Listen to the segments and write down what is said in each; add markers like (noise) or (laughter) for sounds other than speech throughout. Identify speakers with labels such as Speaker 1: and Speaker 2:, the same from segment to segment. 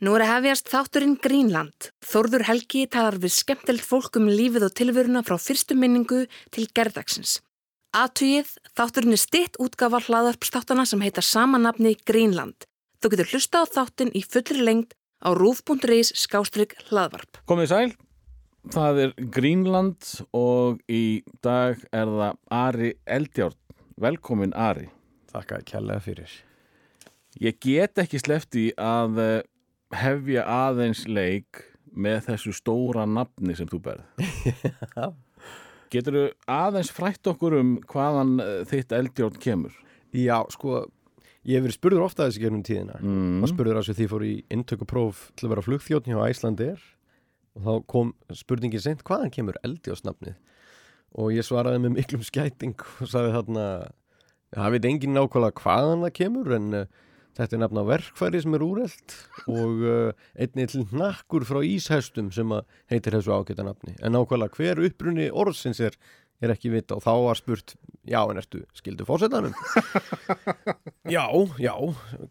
Speaker 1: Nú er að hefjast þátturinn Greenland. Þórður Helgi talar við skemmtilegt fólk um lífið og tilvöruna frá fyrstu minningu til gerðagsins. Atugið, þátturinn er stitt útgafa hlaðarpstáttana sem heitar samanapni Greenland. Þú getur hlusta á þáttin í fullri lengt á rúf.is skástrygg hlaðvarp.
Speaker 2: Komið sæl, það er Greenland og í dag er það Ari Eldjárn. Velkomin Ari.
Speaker 3: Þakka kærlega fyrir.
Speaker 2: Ég get ekki slefti að eh, hefja aðeins leik með þessu stóra nafni sem þú berð. (laughs) Getur þú aðeins frætt okkur um hvaðan eh, þitt eldjórn kemur?
Speaker 3: Já, sko, ég hef verið spurður ofta þessi gegnum tíðina.
Speaker 2: Mm.
Speaker 3: Það spurður að því fór í inntökupróf til að vera flugþjóðn hjá Æslandir og þá kom spurningin sent hvaðan kemur eldjóðsnafnið og ég svaraði með miklum skæting og sagði þarna það veit engin nákvæmlega hvaðan það kemur en uh, þetta er nafna verkfæri sem er úrelt og (laughs) uh, einnig til nakkur frá íshestum sem heitir þessu ágæta nafni. En nákvæmlega hver upprunni orðsins er er ekki vita og þá var spurt já en ertu skildu fórsetanum (laughs) já, já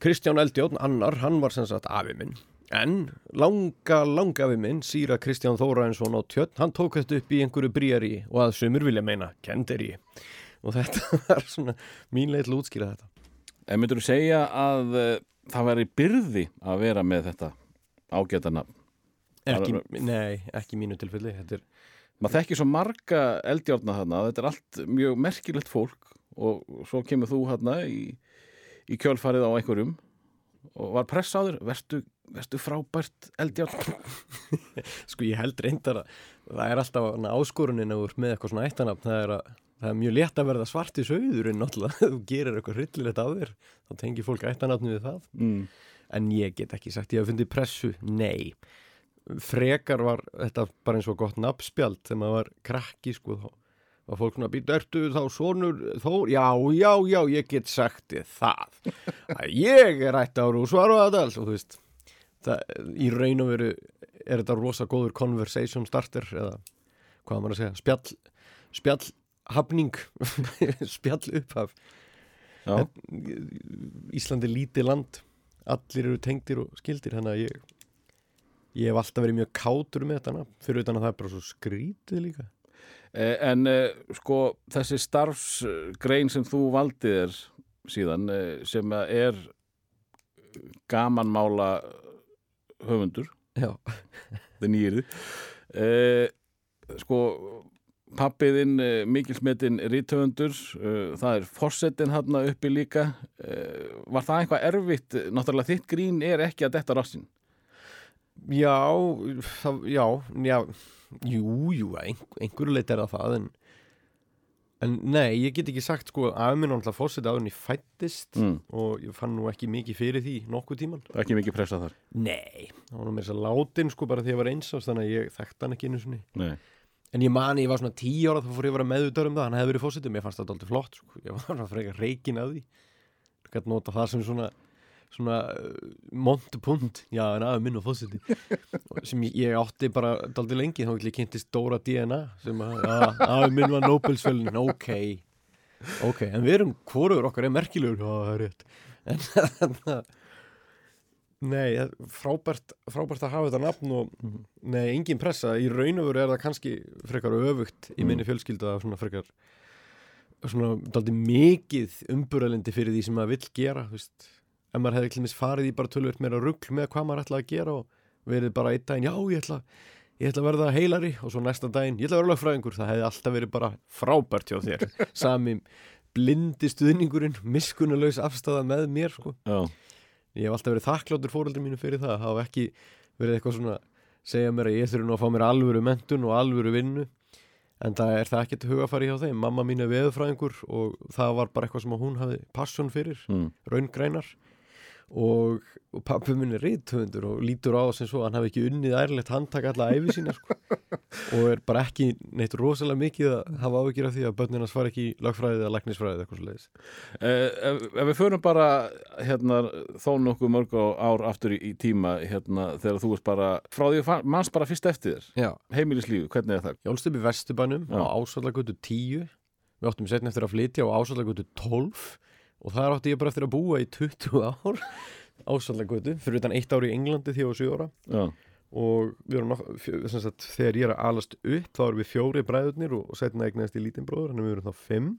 Speaker 3: Kristján Eldjón, annar, hann var sem sagt afi minn. En langa, langa afi minn, síra Kristján Þóraðinsson á tjörn, hann tók þetta upp í einhverju bríari og að sömur vilja meina kenderi og þetta (laughs) var svona mín leið til útskýra þetta
Speaker 2: En myndur þú segja að uh, það væri byrði að vera með þetta ágæta nafn?
Speaker 3: ekki, Nei, ekki mínu tilfelli er,
Speaker 2: Maður þekkir svo marga eldjárna þarna, þetta er allt mjög merkilegt fólk og svo kemur þú hérna í, í kjölfarið á einhverjum og var press á verstu frábært eldjárn? (laughs)
Speaker 3: sko ég held reyndar að það er alltaf áskorunin að þú ert með eitthvað svona eittanafn það er, að, það er mjög létt að verða svart í en náttúrulega (laughs) þú gerir eitthvað hryllilegt á þér þá tengir fólk eittanafni við það.
Speaker 2: Mm.
Speaker 3: en ég get ekki sagt, ég hef fundið pressu nei, frekar var þetta bara eins og gott nafnspjald þegar maður var krakki sko þá var fólk svona býta, ertu þá sonur Þór, já, já, já, ég get sagt þið það, (laughs) að ég er ætti ára og svara þetta alls og þú veist það, í raun og veru er þetta rosa góður conversation starter eða hvað maður að segja, spjall spjall hafning (laughs) spjall upphaf Íslandi lítið land allir eru tengdir og skildir þannig að ég ég hef alltaf verið mjög kátur með þetta fyrir utan að það er bara svo skrítið líka.
Speaker 2: Eh, en eh, sko þessi starfsgrein sem þú valdið er síðan eh, sem er gamanmála höfundur.
Speaker 3: Já,
Speaker 2: það nýrði eh, sko pappiðinn eh, mikilsmetinn rítöfundur eh, það er fossetin hann uppi líka. Eh, var það eitthvað erfitt? Náttúrulega þitt grín er ekki að detta rassin
Speaker 3: já, það, já, já jú, jú, ein, einhverju leit er það það en, en nei, ég get ekki sagt sko að minn fórseti áður en ég fættist
Speaker 2: mm.
Speaker 3: og ég fann nú ekki mikið fyrir því nokkuð tíman
Speaker 2: ekki mikið pressa þar
Speaker 3: nei, það var nú mér að látin sko bara því að ég var eins ást þannig að ég þekkt hann ekki einu sinni
Speaker 2: Nei.
Speaker 3: En ég mani, ég var svona tíu ára þá fór ég að vera meðutar um það, hann hefði verið fósitum, ég fannst það alltaf flott, sko. ég var svona frekar reikin að því. Ég gæti nota það sem svona, svona uh, montupunt, já en aðeins minn og fósiti, sem ég, átti bara alltaf lengi, þá ekki kynntist Dóra DNA, sem aðeins minn var Nobelsfjölin, ok, ok, en við erum, hvorur okkar er merkilegur, já það er rétt, en þannig (laughs) að, Nei, frábært, frábært að hafa þetta nafn og nei, engin pressa, í raun og veru er það kannski frekar öfugt í minni fjölskyldu að svona frekar svona daldi mikið umburðalindi fyrir því sem maður vill gera, þú veist ef maður hefði klímis farið í bara tölvöld meira rugl með hvað maður ætlaði að gera og verið bara einn daginn, já, ég ætla, ég ætla að verða heilari. Og svo næsta daginn, ég ætla að vera lögfræðingur. Það hefði alltaf verið bara frábært hjá þér. (laughs) Sami blindi stuðningurinn miskunnulaus afstæða með mér, sko.
Speaker 2: Já.
Speaker 3: ég hef alltaf verið þakkláttur fóröldur mínu fyrir það. Hafa ekki verið eitthvað svona segja mér að ég þurfi nú að fá mér alvöru mentun og alvöru vinnu. En það er það ekkert hugafæri hjá þeim. Mamma mín er veðurfræðingur og það var bara eitthvað sem hún hafi passion fyrir
Speaker 2: Mm.
Speaker 3: raungreinar og, og pappi minn er reythöfundur og lítur á sem svo hann hafi ekki unnið ærlegt handtak alla æfi sína sko. (laughs) og er bara ekki neitt rosalega mikið að hafa áhyggjur af því að börnirnas fara ekki í lagfræðið eða læknisfræðið eitthvað svo leiðis
Speaker 2: Eh, ef, ef við förum bara hérna, þó nokkuð mörg á ár aftur í, í tíma hérna, þegar þú ert bara frá því að manns bara fyrst eftir þér heimilislífu, hvernig er það?
Speaker 3: Ég ólst upp í Vesturbænum
Speaker 2: Já.
Speaker 3: á Ásvallagötu 10 Við áttum setna eftir að flytja á Ásvallagötu 12 og þar átti ég bara eftir að búa í 20 ár ásallagötu fyrir utan eitt ári í Englandi því ég var 7 ára.
Speaker 2: Já,
Speaker 3: og við erum sagt, þegar ég er að alast upp þá erum við fjóri bræðurnir og, og setna eignast í lítinn bróður þannig við erum þá fimm.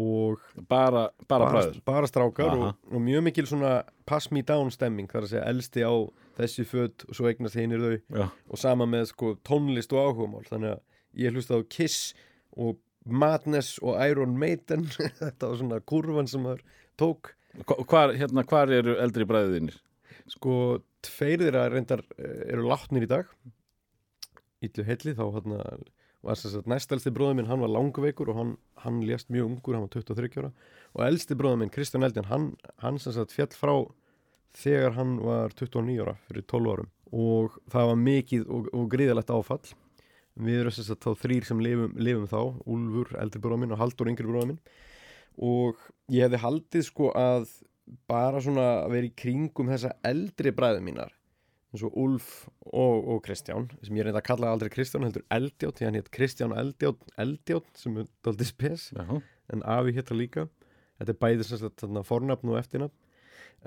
Speaker 3: Og
Speaker 2: bara, bara bræður?
Speaker 3: bara strákar og, og mjög mikil svona pass me down stemming þar að segja elsti á þessi född og svo eignast hinir þau.
Speaker 2: Já,
Speaker 3: og sama með sko tónlist og áhugamál þannig að ég hlusta á Kiss og Madness og Iron Maiden. (laughs) Þetta var svona kurvan sem maður tók.
Speaker 2: Hva- hvar, hérna, hvar eru eldri bræðinir?
Speaker 3: sko tveir þeirra reyndar eh, eru látnir í dag. Ítlu helli þá hérna var þess að næstelsti bróður minn hann var langveikur og hann, hann lést mjög ungur, hann var 23 ára. Og elsti bróður minn Kristján Eldin hann, hann sem sagt fjall frá þegar hann var 29 ára fyrir 12 árum. Og það var mikið og, og gríðalegt áfall við erum sem sagt þá þrýr sem lifum, lifum þá Úlfur, eldri bróður minn og Haldur, yngri bróður minn. Og ég hefði haldið sko að bara svona að vera í kringum þessa eldri bræðu mínar eins og Úlf og, og Kristján sem ég reynda að kalla aldrei Kristján heldur Eldjátt því hann hétt Kristján Eldjátt Eldjátt sem er daldið spes
Speaker 2: Já,
Speaker 3: en Afi hétt það líka. Þetta er bæði sem sagt þarna fornafn og eftirnafn.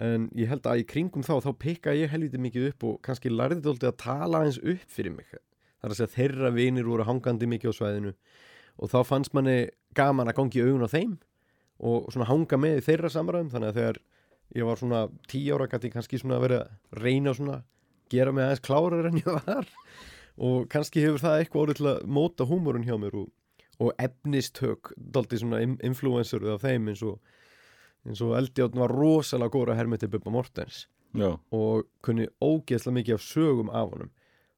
Speaker 3: En ég held að í kringum þá þá pikka ég helviti mikið upp og kannski lærði daldið að tala eins upp fyrir mig þar að segja þeirra vinir voru hangandi mikið á svæðinu. Og þá fannst manni gaman að gangi augun á þeim og svona hanga með í þeirra samræðum. Þannig að þegar ég var svona tíu ára gæti kannski svona verið að reyna svona gera mig aðeins klárar en ég var. Og kannski hefur það eitthvað orðið til að móta húmorun hjá mér og, og efnistök daldi svona in- influencer af þeim eins og eins og Eldjátt var rosalega góra hermið til Bubba Mortens
Speaker 2: já,
Speaker 3: og kunni ógeðslega mikið af sögum af honum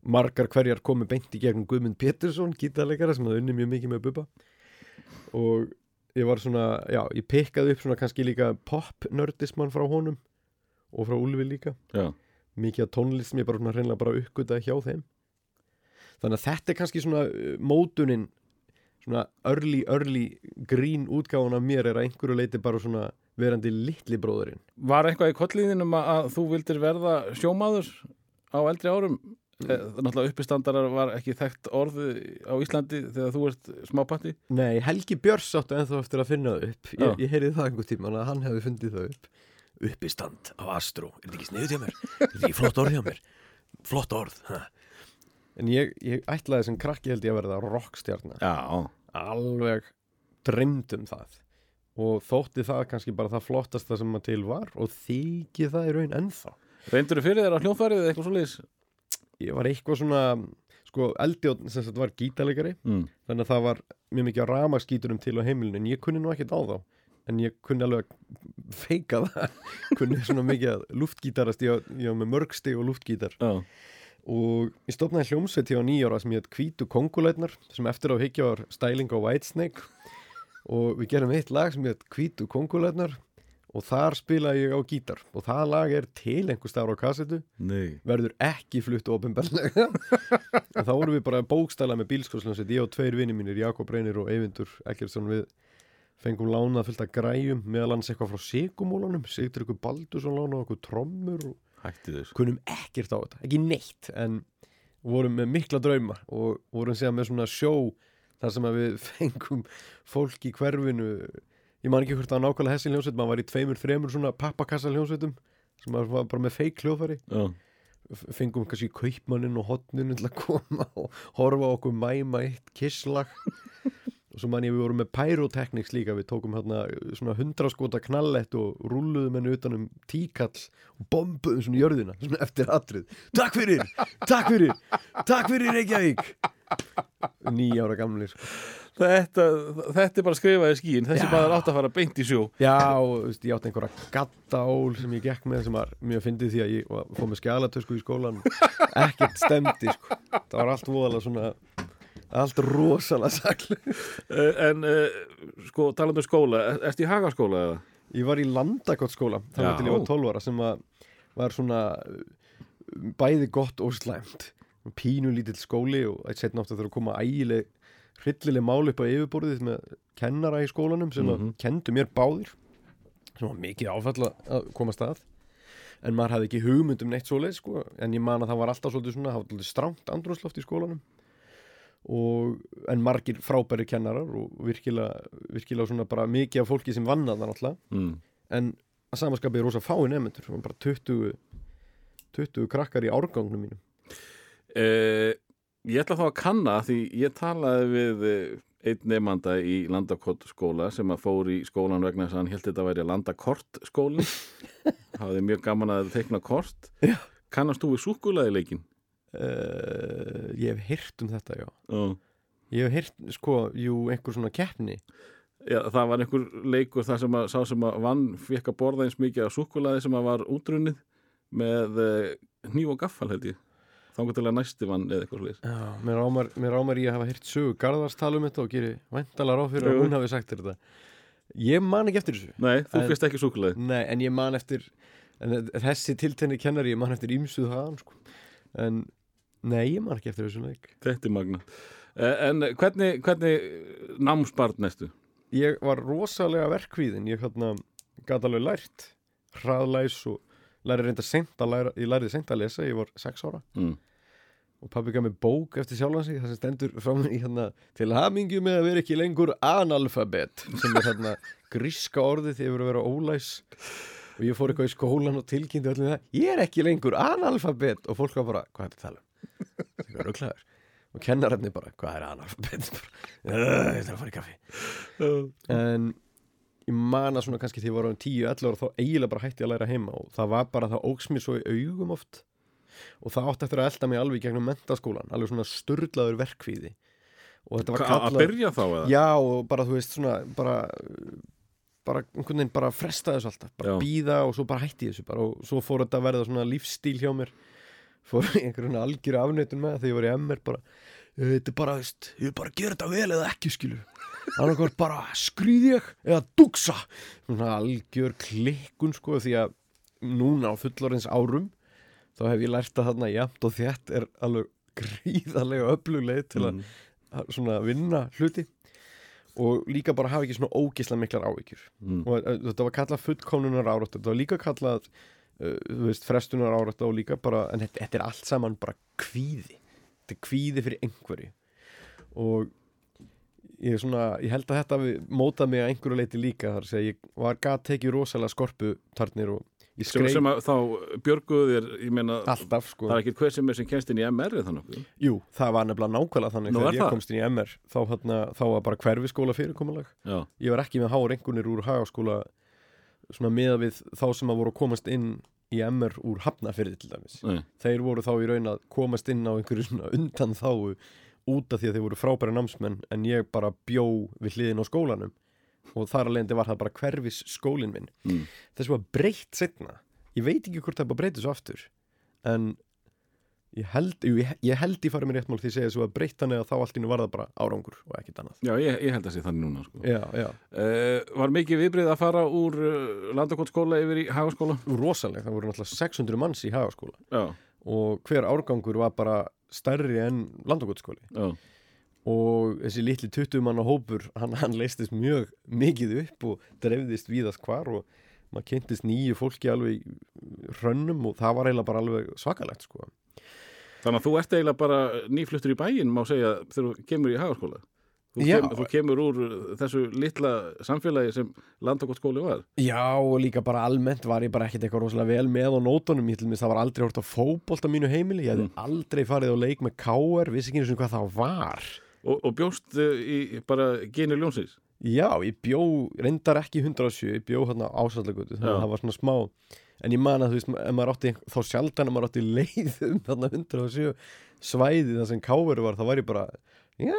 Speaker 3: margar hverjar komi beint í gegnum Guðmund Pétursson, gítarleikara sem hafði unni mjög mikið með Bubba. Og ég var svona, já, ég pikkaði upp svona kannski líka pop-nördismann frá honum og frá Úlfi líka.
Speaker 2: Já,
Speaker 3: mikið af tónlist sem ég bara svona hreinlega bara uppgötaði hjá þeim. Þannig að þetta er kannski svona uh, mótunin svona early, early grín útgáfan af mér er að einhverju leiti bara svona verandi litli bróðurinn
Speaker 2: Var eitthvað í kolliðinum að, að þú vildir verða sjómaður á eldri árum? Mm. Náttúrulega uppistandarar var ekki þekkt orði á Íslandi þegar þú ert smápatti
Speaker 3: Nei, Helgi Björns áttu ennþá eftir að finna það upp. Ég, ég heyrði það einhver tíma hann hefði fundið það upp Uppistand af Astro Er þetta ekki sniðut hjá mér? Er þetta ekki flott orð hjá mér? Flott orð ha? En ég, ég ætlaði sem krakki held ég að verða rockstjarnar
Speaker 2: Já,
Speaker 3: Alveg dreymd um það Og þótti það kannski bara það flottasta sem maður til var Og þykji það í raun ennþá
Speaker 2: reyndur þú fyrir þér á hljónfærið eða eitthvað svoleiðis?
Speaker 3: Ég var eitthvað svona Sko, Eldjótt sem sagt var gítalegari
Speaker 2: Mm.
Speaker 3: þannig að það var mjög mikið ramaskíturum til á heimilinu en ég kunni nú ekkert á þá. En ég kunni alveg að feika það. (laughs) Kunni svona mikið luftgítarast ég, var með mörgsti og luftgítar.
Speaker 2: Já,
Speaker 3: og ég stofnaði hljómsveit hjá nýjára sem ég heit Hvítu Konguleitnar sem eftir á higgja var Stæling á Whitesnake. Og við gerum eitt lag sem ég heit Hvítu Konguleitnar og þar spilaði ég á gítar. Og það lag er til einhver stafur á kassetu.
Speaker 2: Nei.
Speaker 3: Verður ekki flutt ofinbarlega (laughs) en þá vorum við bara bókstæla með bílskóðsljónsveit ég og tveir vinni mínir, Jakob Reynir og Eyvindur Ekkertsson við fengum lánað fullt af græjum meðal hans eitthvað frá Sigumólanum Sigtur ykkur Baldursson lánað okkur trommur og kunum ekkert á þetta, ekki neitt en vorum með mikla drauma og vorum séðan með svona sjó þar sem að við (laughs) fengum fólk í hverfinu ég man ekki hvort var nákvæmlega hessi hljónsveit maður var í tveimur, þremur svona pappakassa hljónsveitum sem var bara með feik hljóðfæri.
Speaker 2: Já,
Speaker 3: fengum kannski kaupmannin og hotninu til að koma og horfa okkur mæma eitt kisslag og svo man ég við vorum með pyrotekniks líka við tókum hérna svona hundraskota knallett og rúluðum henni utan um tíkall og bombuðum svona jörðina svona eftir atrið. Takk fyrir, takk fyrir, takk fyrir Reykjavík! Nýja ára gamli sko.
Speaker 2: Þetta, þetta er bara skrifað í skíin Þessi maður átt að fara beint í sjó
Speaker 3: Já, veist, ég átti einhverja gattaól sem ég gekk með sem var mjög fyndið því að ég fór með skjalatösku í skólan ekkert stemdi sko. það var allt voðalega svona allt rosalega saklu (laughs)
Speaker 2: Eh, En uh, sko, talandi um skóla er- Ertu í hagaskóla eða?
Speaker 3: Ég var í landakott skóla það var
Speaker 2: Já.
Speaker 3: til ég var 12 ára sem að, var svona bæði gott og slæmt pínu lítill skóli og eitt setna átt að þurfa að koma ægileg hryllileg mál upp á yfirborðið með kennara í skólanum sem að
Speaker 2: Mhm.
Speaker 3: kendu mér báðir sem var mikið áfall að koma að stað en maður hafði ekki hugmynd um neitt svoleið sko. en ég man að það var alltaf svolítið svona það var svolítið stránt andrúnsloft í skólanum og, en margir frábæri kennarar og virkilega, virkilega svona bara mikið af fólki sem vann að það náttúrulega
Speaker 2: Mm.
Speaker 3: en að samaskapið er rosa fáin var bara 20 20 krakkar í árgangnum mínum
Speaker 2: Uh, ég ætla þá að kanna því ég talaði við eh, einn nefnanda í landakott skóla sem að fór í skólan vegna þess að hann held þetta að væri landakort skólin (laughs) hafði mjög gaman að teikna kort
Speaker 3: Já.
Speaker 2: kannast þú við súkulaði leikin?
Speaker 3: uh, Ég hef heyrt um þetta, já
Speaker 2: Uh.
Speaker 3: Ég hef heyrt, sko, jú, einhver svona keppni
Speaker 2: Já, það var einhver leikur þar sem að sá sem að vann fekk að borða eins mikið af súkulaði sem að var útrunnið með uh, hníf og gaffal held ég til að næsti vann eða eitthvað slið
Speaker 3: Já, mér mér ámar ég að hafa heyrt sögu Garðars tala um þetta og geri væntalega ráð fyrir
Speaker 2: Jú.
Speaker 3: að hún hafi sagt þér þetta. Ég man ekki eftir þessu.
Speaker 2: Nei, þú fyrst ekki súkulaði
Speaker 3: Nei, en ég man eftir en þessi tiltenni kennari, ég man eftir ímsuð þaðan sko. en nei, ég man ekki eftir þessu leik.
Speaker 2: Þetta er magna uh, En hvernig, hvernig námsbarn næstu?
Speaker 3: Ég var rosalega verkvíðin ég hérna gat alveg lært hraðlæs og læri reynda seint að læra, ég læriði seint að lesa, ég var sex ára
Speaker 2: Mm.
Speaker 3: og pabbi gaf mér bók eftir sjálfan sig það sem stendur frá mér í hérna til hamingju með að vera ekki lengur analfabet sem er hérna (laughs) gríska orðið því að vera að vera ólæs og ég fór eitthvað í skólan og tilkynnti öllum það ég er ekki lengur analfabet og fólk var bara, hvað er þetta að tala um? Það er rugglaður og kennararnir bara, hvað er analfabet? Bara, "Ugh, Ég þarf að fara í kaffi en ég man að svona kannski því ég var á 10-11 ára þá eiginlega bara hætti að læra heima og það var bara, það óks mér svo í augum oft. Og það átti eftir að elda mig alveg gegnum mentaskólan, alveg svona störlaður verkvíði. Og þetta var
Speaker 2: Hva, að byrja þá eða?
Speaker 3: já og bara þú veist svona bara, bara einhvern veginn bara fresta þessu alltaf, bara býða og svo bara hætti þessu bara. Og svo fór þetta að verða svona lífstíl hjá mér. Fór í einhverjum algjöru afnöytun með þegar ég var í MR bara þetta er bara, veist, ég er bara að gera þetta vel eða ekki skilur annarkvært bara skrýð ég eða dugsa algjör klikkun sko því að núna á fullorins árum þá hef ég lært að þarna jafnt og þétt er alveg gríðarlega öflugleið til að
Speaker 2: Mm.
Speaker 3: að svona vinna hluti og líka bara hafa ekki svona ógisla miklar áhyggjur
Speaker 2: Mm.
Speaker 3: og uh, þetta var kallað fullkomnunar árætt þetta var líka kallað uh, veist, frestunar árætt og líka bara en þetta, þetta er allt saman bara kvíði þetta er kvíði fyrir einhverju og ég, svona, ég held að þetta mótað mig að einhverju leiti líka þar að segja, ég var gat tekið rosalega skorpu tarnir og ég
Speaker 2: sem,
Speaker 3: skreif
Speaker 2: sem að þá björguðu þér ég meina,
Speaker 3: alltaf sko.
Speaker 2: það er ekki hver sem er sem kennst inn í MR eða þannig
Speaker 3: Jú, það var nefnilega nákvæmlega þannig
Speaker 2: Nú,
Speaker 3: þegar ég
Speaker 2: það?
Speaker 3: komst inn í MR þá, hérna, þá var bara hverfiskóla fyrirkomulag.
Speaker 2: Já,
Speaker 3: ég var ekki með háar einhvernir úr hagaskóla svona meða við þá sem að voru að komast inn í MR úr hafnafyrði til dæmis.
Speaker 2: Nei,
Speaker 3: þeir voru þá í raun að komast inn á einhverju svona undan þáu út af því að þeir voru frábæri námsmenn en ég bara bjó við hliðin á skólanum. Og þar alveg var það bara hverfis skólinn minn.
Speaker 2: Mm.
Speaker 3: þess var breytt setna ég veit ekki hvort það bara breytið svo aftur en ég held, jú, ég, ég held í farið mér rétt mál því að segja svo að breytt þannig að þá allt innu var það bara árangur og ekkit annað.
Speaker 2: Já, ég, ég held að sé þannig núna sko.
Speaker 3: já, já,
Speaker 2: uh, Var mikið viðbrið að fara úr uh, landakottskóla yfir í hagaskóla?
Speaker 3: rosalega, það voru náttúrulega 600 manns í hagaskóla.
Speaker 2: Já,
Speaker 3: og hver árgangur var bara stærri en landakotskóli
Speaker 2: já,
Speaker 3: og þessi litli 20 manna hópur hann, hann leistist mjög mikið upp og drefðist víðast hvar og maður kynntist nýju fólki alveg hrönnum og það var eiginlega bara alveg svakalegt sko.
Speaker 2: Þannig að þú ert eiginlega bara nýfluttur í bæinn má segja þegar þú kemur í hagaskóla Þú, kem, þú kemur úr þessu litla samfélagi sem landakottskóli var.
Speaker 3: Já og líka bara almennt var ég bara ekkert eitthvað rosalega vel með á nótunum. Ég til mér það var aldrei hort á fótbolt á mínu heimili. Ég hefði
Speaker 2: Mm.
Speaker 3: aldrei farið á leik með káar vissi ekki einu sinni hvað það var.
Speaker 2: Og, og bjóst uh, í bara genið ljónsins?
Speaker 3: Já, ég bjó, reyndar ekki 107, ég bjó hérna ásallagötu, þannig að það var svona smá. En ég man að þú veist, átti þá sjaldan að maður átti leið um þarna 107 svæði þar sem káveru var, þá var ég bara já,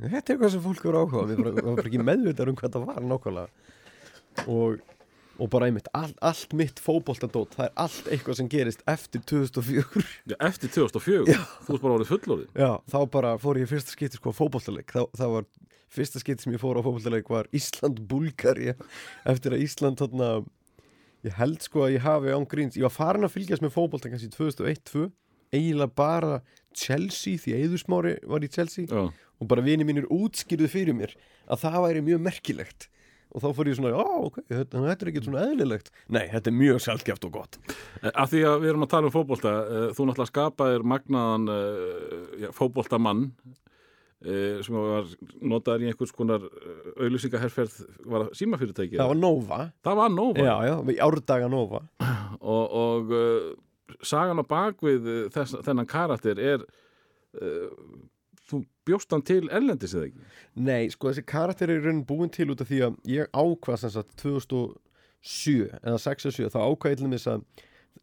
Speaker 3: þetta er eitthvað sem fólk voru áhuga við bara, var bara ekki meðvitað um hvað það var nákvæmlega. Og, og bara einmitt, all, allt mitt fótboltadót það er allt eitthvað sem gerist eftir 2004
Speaker 2: Já, Eftir 2004, þú ert bara orðið fullorðin
Speaker 3: Já, þá bara fór ég fyrsta skipti sko á fótboltaleik. Þá, það var fyrsta skipti sem ég fór á fótboltaleik var Ísland-Búlgari eftir að Ísland þarna ég held sko að ég hafi án gríns ég var farin að fylgjast með fótbolta kannski 2001-2 eiginlega bara Chelsea því Eðursmári var í Chelsea
Speaker 2: Já,
Speaker 3: og bara vini mínir útskýrðu fyrir mér að það væri mjög merkilegt. Og þá fór ég svona, já ok, þetta, þetta er ekki svona eðlilegt. Nei, þetta er mjög sjálfgeft og gott.
Speaker 2: Af því að við erum að tala um fótbolta uh, þú náttúrulega skapaðir magnaðan já, fótboltamann uh, sem var notaður í einhvers konar auðlýsingaherferð var símafyrirtæki
Speaker 3: það var Nova.
Speaker 2: Það var Nova?
Speaker 3: Já, já, árdaga Nova.
Speaker 2: Og, og sagan á bakvið uh, þess, þennan karakter er uh, þú bjóst hann til erlendis eða ekki?
Speaker 3: Nei, sko þessi karakter er í raunin búin til út af því að ég ákvað sem sagt 2007 eða 6 og 7 þá ákvað ég til þess að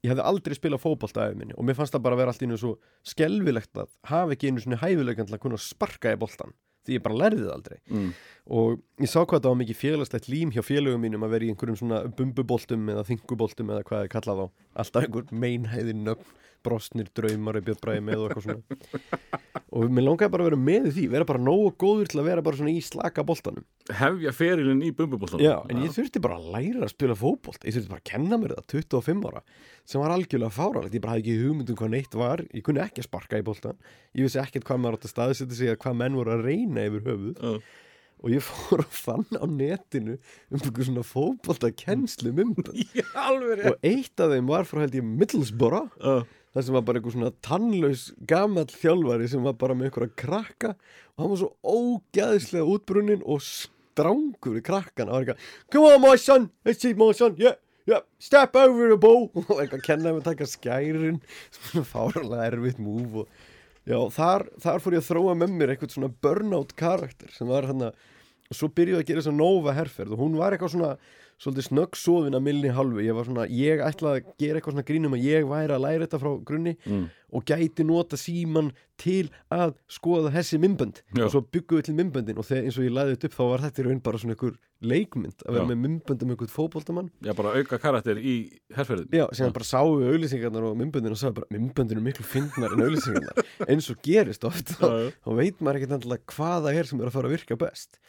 Speaker 3: ég hefði aldrei spilað fótbolta af minni og mér fannst það bara að vera allt í einu svo skelvilegt að hafa ekki einu svona hæfilegan til að kunna sparka í boltan ég bara lærði það aldrei.
Speaker 2: Mm.
Speaker 3: og ég sá hvað það var mikið félagstætt lím hjá félögum mínum að vera í einhverjum svona bumbuboltum eða þinguboltum eða hvað það er kallað á alltaf einhver meinhæðin nöfn brostnir draumar eða björbræði með og eitthvað svona. Og mér langaði bara að vera með því vera bara nógu góður til að vera bara svona í slaka boltanum.
Speaker 2: Hefja ferilinn í bumbubóltanum
Speaker 3: Já, en ég þurfti bara að læra að spila fótbolt. Ég þurfti bara að kenna mér það 25 ára sem var algjörlega fáralegt, ég bara hafði ekki hugmynd um hvað neitt var, ég kunni ekki að sparka í boltan ég vissi ekkert hvað maður átt að staðsetja sig hvað menn voru að reyna yfir höfuð.
Speaker 2: Já.
Speaker 3: og ég fór að fann á netinu um einhver svona fótbolta kennslu
Speaker 2: Já, (laughs) alveg
Speaker 3: og eitt af þeim var frá held ég Middlesbrough.
Speaker 2: Rétt
Speaker 3: það sem var bara einhver svona tannlaus gamall þjálfari sem var bara með einhverja krakka og hann var svo ógæðislega útbrunnin og strángur í krakkan og var eitthvað come on my son, let's see my son yeah, yeah, step over the ball. (laughs) Og eitthvað kenna þeim að taka skærin (laughs) svona fárlega erfitt múf og já, þar, þar fór ég að þróa með mér eitthvað svona burnout karakter sem var hann að og svo byrjuði að gera þess að Nova herferð og hún var eitthvað svona svolítið snöggsofin að milli halvu ég var svona, ég ætlaði að gera eitthvað svona grínum að ég væri að læra þetta frá grunni
Speaker 2: Mm.
Speaker 3: og gæti nota síman til að skoða þessi mymbönd
Speaker 2: Já.
Speaker 3: og svo byggum við til mymböndin og þegar eins og ég læði þetta upp þá var þetta í raun bara svona einhver leikmynd að vera
Speaker 2: Já.
Speaker 3: með mymbönd um einhvern fótboltamann.
Speaker 2: Já, bara auka karakter í herferðin
Speaker 3: Já, sem bara sáu við auðlýsingarnar og mymböndin og sagði bara mymböndin er miklu fyndnar en auðlýsingarnar (laughs) eins og gerist oft þá, veit maður ekkert endilega hvað það er sem er að fara að virka best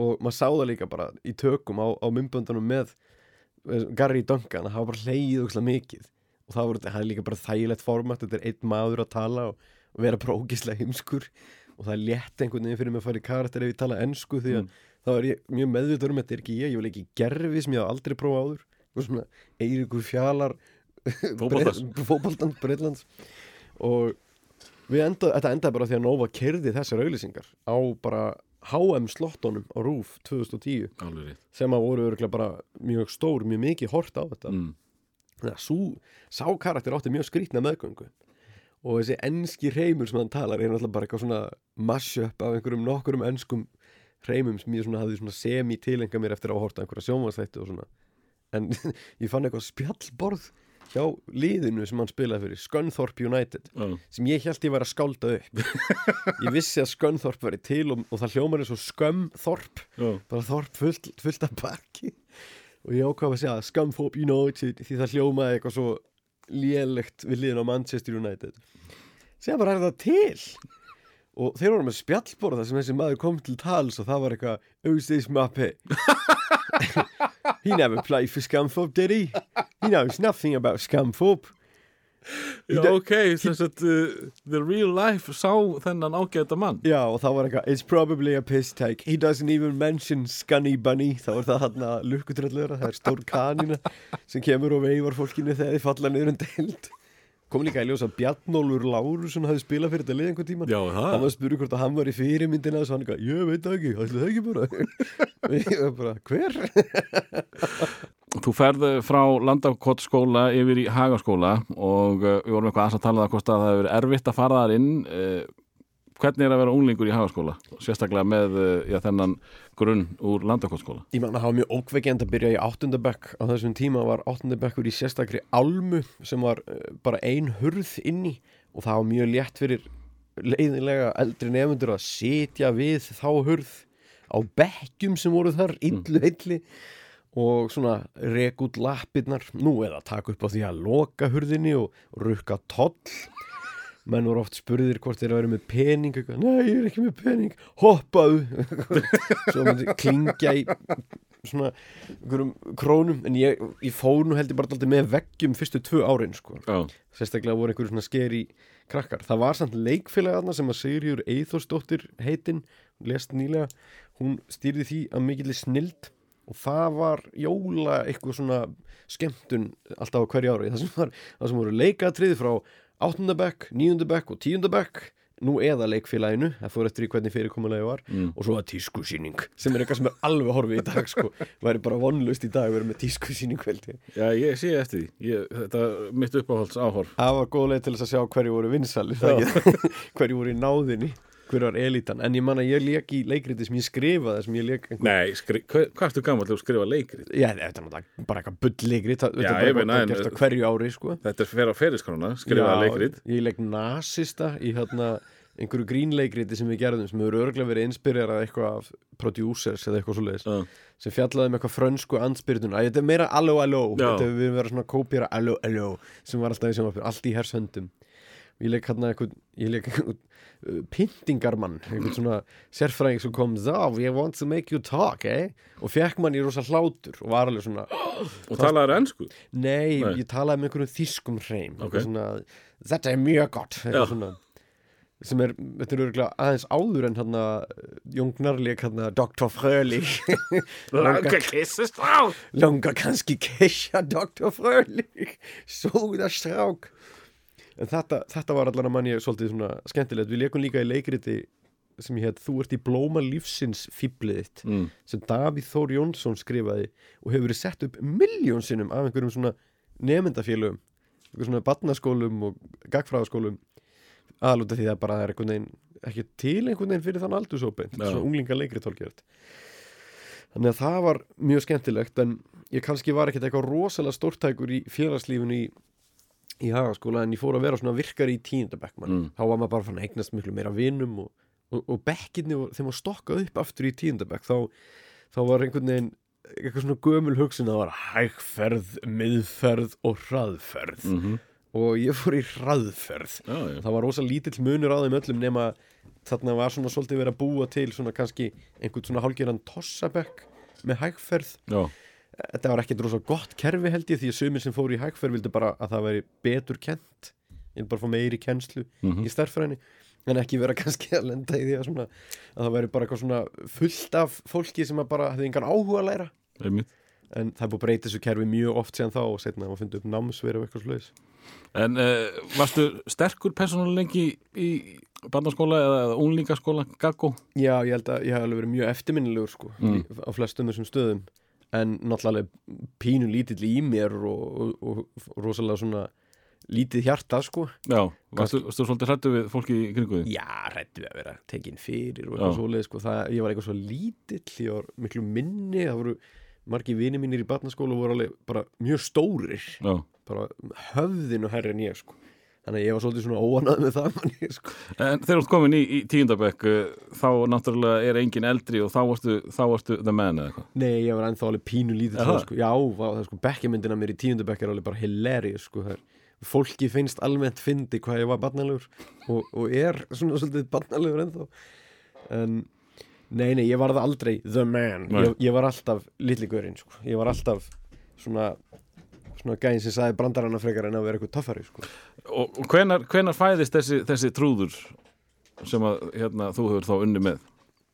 Speaker 3: og maður sá það líka bara í tökum á, á mymböndunum með Gary Duncan að hafa bara hleyið ókslega mikið. Og það, voru, það er líka bara þægilegt format þetta er einn maður að tala og, og vera bara ógislega heimskur. Og það er létt einhvern veginn fyrir mig að fara í karakter ef ég tala ensku því að
Speaker 2: Mm.
Speaker 3: þá er ég mjög meðvitaður um þetta er ekki ég, ég vil ekki gerfi sem ég haf aldrei prófað áður. Og svona Eiríkur Fjalar
Speaker 2: fótboltans.
Speaker 3: Breitlands og við enda, þetta endaði bara því að Nova kerði þessar auðlýsingar á bara HM slottunum á RÚF 2010
Speaker 2: Alveg
Speaker 3: sem að voru örgulega bara mjög stór, mjög mikið hort á þetta.
Speaker 2: Mm.
Speaker 3: þannig að sú, sá karakter átti mjög skrýtna meðgöngu. Og þessi enski reymur sem hann talar er náttúrulega bara eitthvað svona mashup af einhverjum nokkurum enskum reymum sem ég svona hafði svona semi tilenga mér eftir að horta einhverja sjónvarsþætti og svona. En (laughs) ég fann eitthvað spjallborð hjá liðinu sem hann spilaði fyrir Scunthorpe United
Speaker 2: Já.
Speaker 3: sem ég held ég væri að skálda upp (laughs) ég vissi að Scunthorpe væri til og, og það hljómar eins og Scumthorpe
Speaker 2: Já.
Speaker 3: bara Þorp fullt, fullt af bakki og ég ákvað að segja Scumthorpe United því það hljómaði eitthvað svo lélegt við liðin á Manchester United sem bara er það til og þeir voru með spjallborða sem þessi maður kom til tals og það var eitthvað Auðstis Mappe (laughs) He never played for Scumthorpe did he? He knows nothing about Scumthorpe
Speaker 2: Já, ok, þess að uh, the real life sá þennan ágæta mann.
Speaker 3: Já, og þá var eitthvað It's probably a piss take. He doesn't even mention Scunny Bunny. Þá er það hann að lukkutröllur Það er stór kanina sem kemur og veifar fólkinu þegar þið falla niður um deild. Kom líka í ljós að Bjarnólfur Lárusson hafði spilað fyrir þetta lið einhvern tíman
Speaker 2: Já,
Speaker 3: Hann
Speaker 2: það.
Speaker 3: Var að spyrja hvort að hann var í fyrirmyndina og svo hann eitthvað, ég veit það ekki, ætli það ekki bara, (laughs) hver? (laughs)
Speaker 2: Þú ferð frá Landakottskóla yfir í Hagaskóla og uh, við vorum eitthvað aðeins að tala um það að það hefur erfitt að fara þar inn. Uh, hvernig er að vera unglingur í Hagaskóla? Sérstaklega með uh, já, þennan grunn úr Landakottskóla
Speaker 3: Ég man að hafa mjög ókveikjandi að byrja í áttundabekk á þessum tíma var áttundabekkur í sérstakri almu sem var bara ein hurð inni og það var mjög létt fyrir leiðinlega eldri nefndur að sitja við þá hurð á bekkjum sem voru þar illu heilli og svona rek út lappirnar nú eða taka upp á því að loka hurðinni og rukka toll. Menn voru oft spurðir hvort þeir að vera með pening nei ég er ekki með pening hoppaðu. Svo myndi klingja í svona krónum en ég, ég fór nú heldur bara alltaf með veggjum fyrstu tvö árin sko.
Speaker 2: Já,
Speaker 3: sérstaklega voru einhverju svona skeri krakkar. Það var samt leikfélag aðna sem að Sigurjur Eithórsdóttir heitinn lest nýlega, hún stýrði því að mikilli snild og það var jóla eitthvað svona skemmtun alltaf á hverju ári það sem, var, það sem voru leikatrið frá áttundabekk, níundabekk og tíundabekk nú eða leikfélaginu það fór eftir í hvernig fyrirkomulegi var
Speaker 2: Mm.
Speaker 3: og svo að tískusýning sem er eitthvað sem er alveg horfið í dag sko, væri bara vonlust í dag að vera með tískusýning veldi.
Speaker 2: Já, ég sé eftir því. Ég, þetta er mitt uppáhalds áhorf.
Speaker 3: Það var góð leið til þess að sjá hverju voru vinsalir (laughs) hverju voru í náðinni hverju var elitan, en ég man að ég leik í leikriti sem ég skrifaði, sem ég leik einhver...
Speaker 2: Nei, skri, hvað, hvað ertu gammal til að skrifa leikrið?
Speaker 3: Já, þetta er bara eitthvað bull leikrit þetta er bara eitthvað gert á hverju ári sko.
Speaker 2: Þetta er fyrir á feriskrona, skrifa
Speaker 3: Já,
Speaker 2: leikrið.
Speaker 3: Ég leik nasista í hérna einhverju grínleikriti sem við gerðum sem hefur örglega verið inspirerað eitthvað af producers eða eitthvað svo leiðis
Speaker 2: Já.
Speaker 3: sem fjallaði um eitthvað frönsku andspyrtun að þetta er meira allo allo
Speaker 2: Já.
Speaker 3: þetta hefur verið svona að kópjara allo allo sem var alltaf í sjónvarpinu, allt í hershöndum ég leik hérna eitthvað ég leik eitthvað uh, pyntingarmann eitthvað svona sérfræðing sem kom þá, we want to make you talk, eh og fekk mann í rosa hlátur og var alveg svona (gasps)
Speaker 2: Og talaður ennsku?
Speaker 3: Nei,
Speaker 2: Nei.
Speaker 3: ég talaði með einhverjum þýskum hreim
Speaker 2: Ok.
Speaker 3: okay. svona, Þetta er mjög gott
Speaker 2: Já.
Speaker 3: eitthvað svona, sem er, þetta er örgulega aðeins áður en hann Jón Gnarleik hann Dr. Frölich (laughs)
Speaker 2: Langa kissist á!
Speaker 3: Langa kannski kessja Dr. Frölich Sóða strák En þetta, þetta var allan að mann ég svolítið svona skemmtilegt Við leikum líka í leikriti sem ég heit Þú ert í blóma lífsins fýblið þitt
Speaker 2: Mm.
Speaker 3: sem Davíð Þór Jónsson skrifaði og hefur verið sett upp miljón sinnum af einhverjum svona nefndafélögum einhverjum svona barnaskólum og gagfræðaskólum aðlúta því það bara er einhvern veginn ekki til einhvern veginn fyrir þann aldursópi
Speaker 2: Já.
Speaker 3: svona unglinga leikri tólkjört þannig að það var mjög skemmtilegt en ég kannski var ekkert eitthvað rosalega stórtækur í félagslífinu í, í hagaskóla en ég fór að vera svona virkari í tíundabekk
Speaker 2: Mm.
Speaker 3: þá var maður bara fann að eignast miklu meira vinum og, og, og bekkinni og þegar maður stokkað upp aftur í tíundabekk þá, þá var einhvern veginn eitthvað svona gömul hugsun að það var hægferð, miðferð og hraðferð.
Speaker 2: Mm
Speaker 3: og ég fór í hraðferð.
Speaker 2: Já.
Speaker 3: það var rosa lítill munur á þeim öllum nema þarna var svona svolítið verið að búa til svona kannski einhvern svona hálgeran tossabekk með hægferð.
Speaker 2: Já,
Speaker 3: þetta var ekkert rosa gott kerfi held ég því að sumir sem fóru í hægferð vildu bara að það væri betur kent ég vil bara fá meiri kennslu
Speaker 2: Mhm.
Speaker 3: í stærðfræðinni en ekki vera (laughs) kannski að lenda í því að, svona, að það væri bara eitthvað svona fullt af fólki sem bara hefði engan áhuga að læra
Speaker 2: einmitt.
Speaker 3: en það er búið að breyta þessu kerfi mjög oft síðan þá og setna að maður fyndi upp námsverð og eitthvað sluðis
Speaker 2: En uh, varstu sterkur persónulengi í barnaskóla eða, eða unlingaskóla, gaggó?
Speaker 3: Já, ég held að ég hef alveg verið mjög eftirminnilegur sko,
Speaker 2: Mm.
Speaker 3: á flestum þessum stöðum en náttúrulega pínu lítill í mér og, og, og, og rosalega svona lítið hjarta sko.
Speaker 2: Já, varstu, svolítið hrættu við fólki í kringu því?
Speaker 3: Já, rættu við að vera tekin fyrir og eitthvað svoleið sko, það, ég var eitthvað svo lítill ég var miklu minni, það voru margi vini mínir í barnaskóla voru alveg bara mjög stórir,
Speaker 2: Já.
Speaker 3: bara höfðin og herri en ég sko þannig að ég var svolítið svona óanað með það (laughs) manni, sko.
Speaker 2: En þegar þú ert komin í, í tíundabekk uh, þá náttúrulega er engin eldri og þá varstu, þá varstu the man eða eitthvað.
Speaker 3: Nei, ég var ennþá alveg pínu lítið þá, sko. Já, það er sko bekkjamyndina mér í tíundabekk er alveg bara hilarious sko. Fólki finnst almennt fyndi hvað ég var barnalegur og, og er svona svolítið barnalegur ennþá en nei, nei, ég var það aldrei the man, ég, ég var alltaf litli gaurinn, sko. ég var alltaf svona svona gæðin sem sagði brandarana frekar en að vera eitthvað töffari sko.
Speaker 2: Og, og hvenar, hvenar fæðist þessi, þessi trúður sem að hérna, þú hefur þá unni með?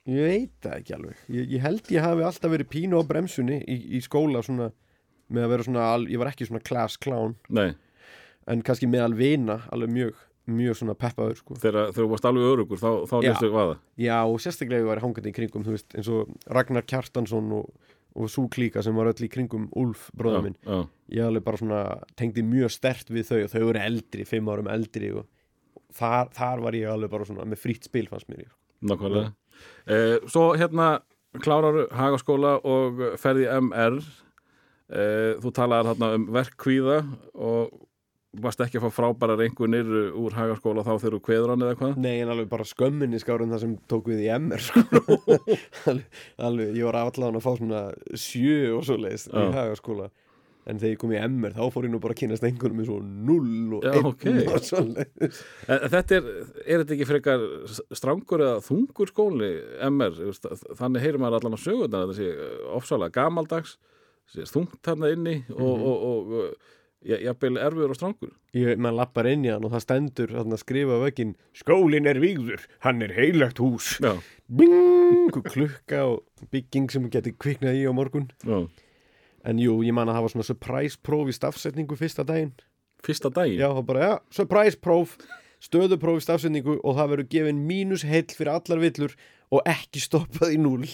Speaker 3: Ég veit það ekki alveg. Ég, ég held ég hafi alltaf verið pínu á bremsunni í, í skóla svona, með að vera svona, al, ég var ekki svona class clown,
Speaker 2: Nei,
Speaker 3: en kannski meðal vina alveg mjög, mjög svona peppaður sko.
Speaker 2: þegar, þú varst alveg örugur þá, þá lestu vaða.
Speaker 3: Já, og sérstaklega ég var hangandi í kringum, þú veist, eins og Ragnar Kjartansson og, og Sú Klíka sem var öll í kringum Úlf, bróða minn.
Speaker 2: Já,
Speaker 3: Ég alveg bara svona tengdi mjög stert við þau og þau eru eldri, fimm árum eldri og þar, þar var ég alveg bara svona með frýtt spil fannst mér.
Speaker 2: nákvæmlega. Eh, svo hérna klárar hagaskóla og ferði MR. Eh, þú talaðar þarna um verkkvíða og varst ekki að fá frábæra reyngunir úr hagaskóla þá þegar þú kveður hann eða hvað?
Speaker 3: Nei, en alveg bara skömminni skárun það sem tók við í MR sko. (laughs) alveg, alveg, ég var allan að fá svona sjö og svo leiðist í hagaskóla en þegar ég kom í MR þá fór ég nú bara að kynast einhvernum með svo null og einn
Speaker 2: ok.
Speaker 3: og svo leiðist
Speaker 2: þetta er, er þetta ekki frekar strangur eða þungur skóli MR, þannig heyrir maður allan á sögurnar þetta sé ofsalega gamaldags þungt þarna inni og,
Speaker 3: Mhm.
Speaker 2: og, og, og ja- jafnvel erfiður og strangur.
Speaker 3: Ég, mann lappar inn í hann og það stendur að skrifa á veginn skólin er vígður, hann er heilagt hús. Bing, klukka og bygging sem geti kviknað í á morgun.
Speaker 2: Já,
Speaker 3: en jú, ég man að hafa svona surprise próf í stafsetningu fyrsta daginn.
Speaker 2: Fyrsta daginn?
Speaker 3: Já, bara, já, surprise próf stöðupróf í stafsendingu og það verður gefin mínus heill fyrir allar villur og ekki stoppað í núl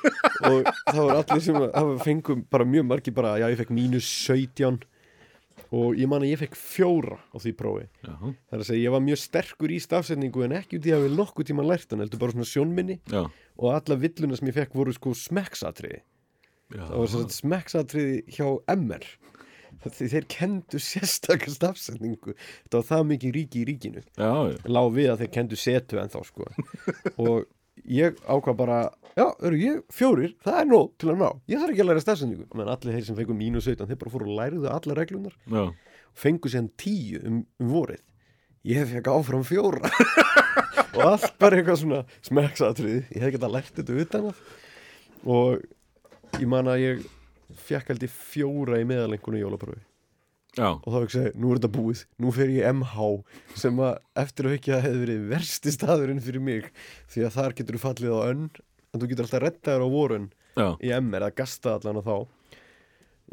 Speaker 3: (laughs) og það var allir sem að það fengum bara mjög margir bara, já ég fekk mínus 17 og ég man að ég fekk fjóra á því prófi. Það er að segja ég var mjög sterkur í stafsendingu en ekki út í að vil nokkuð tíma lært hann heldur bara svona sjónminni.
Speaker 2: Já,
Speaker 3: og alla villuna sem ég fekk voru sko smekksatriði. Það var svona smekksatriði hjá MR þeir kendu sérstakar stafsendingu þetta var það mikið ríki í ríkinu. Lág við að þeir kendu setu en þá sko. (laughs) Og ég ákvað bara já, eru ég fjórir, það er nóg til að ná. Ég þarf ekki að læra stafsendingu menn allir þeir sem fengu mínus 17, þeir bara fóru og læriðu alla reglunar
Speaker 2: já.
Speaker 3: fengu sér tíu um, um vorið. Ég fekk áfram fjóra. (laughs) Og allt bara eitthvað svona smekksatriði, ég hef getað lært þetta utan að og ég man að ég fekk ég fjóra í meðalengunum jólaprófi
Speaker 2: Já,
Speaker 3: og þá segja, nú er þetta búið, nú fer ég MH sem að eftir að að hefði verið versti staðurinn fyrir mig. Því að þar getur þú fallið á önn en þú getur alltaf rettaður á vorun
Speaker 2: já,
Speaker 3: í MR að gasta allan á þá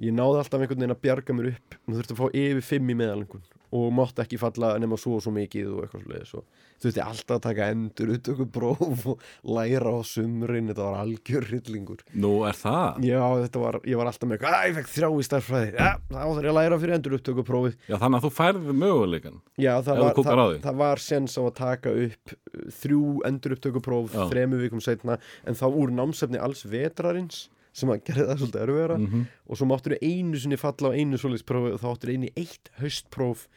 Speaker 3: ég náði alltaf einhvern veginn að bjarga mér upp. Þú þurfti að fá yfir fimm í meðalengun og mátti ekki falla nema svo og svo mikið og eitthvað svolítið svo þurfti alltaf að taka endur upptöku próf og læra á sumrin. Þetta var algjör hryllingur.
Speaker 2: Nú er það?
Speaker 3: Já þetta var, ég var alltaf með eitthvað, að ég fekk þrjá í starffræði ja, þá þarf ég að læra fyrir endur upptöku prófið.
Speaker 2: Já, þannig að þú færði möguleikan
Speaker 3: já það var, það, það var sens á að taka upp uh, þrjú endur upptöku próf
Speaker 2: Já.
Speaker 3: þremu vikum setna en þá úr námsefni alls vetrarins sem að gera það svolítið erfiðara.
Speaker 2: Mm
Speaker 3: og svo máttur einu sinni falla á einu svoleiðsprófi og þá áttur einu eitt haustpróf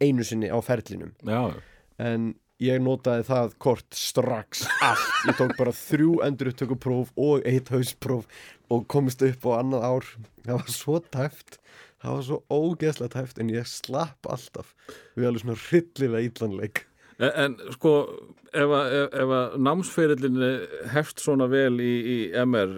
Speaker 3: einu sinni á ferlinum.
Speaker 2: Já,
Speaker 3: en ég notaði það kort strax allt. Ég tók bara þrjú enduruttökupróf og eitt haustpróf og komist upp á annað ár. Það var svo tæft það var svo ógeðslega tæft en ég slapp alltaf við alveg svona hryllilega illanleik
Speaker 2: En, en sko, ef að, ef, ef að námsferillin hefst svona vel í, í MR,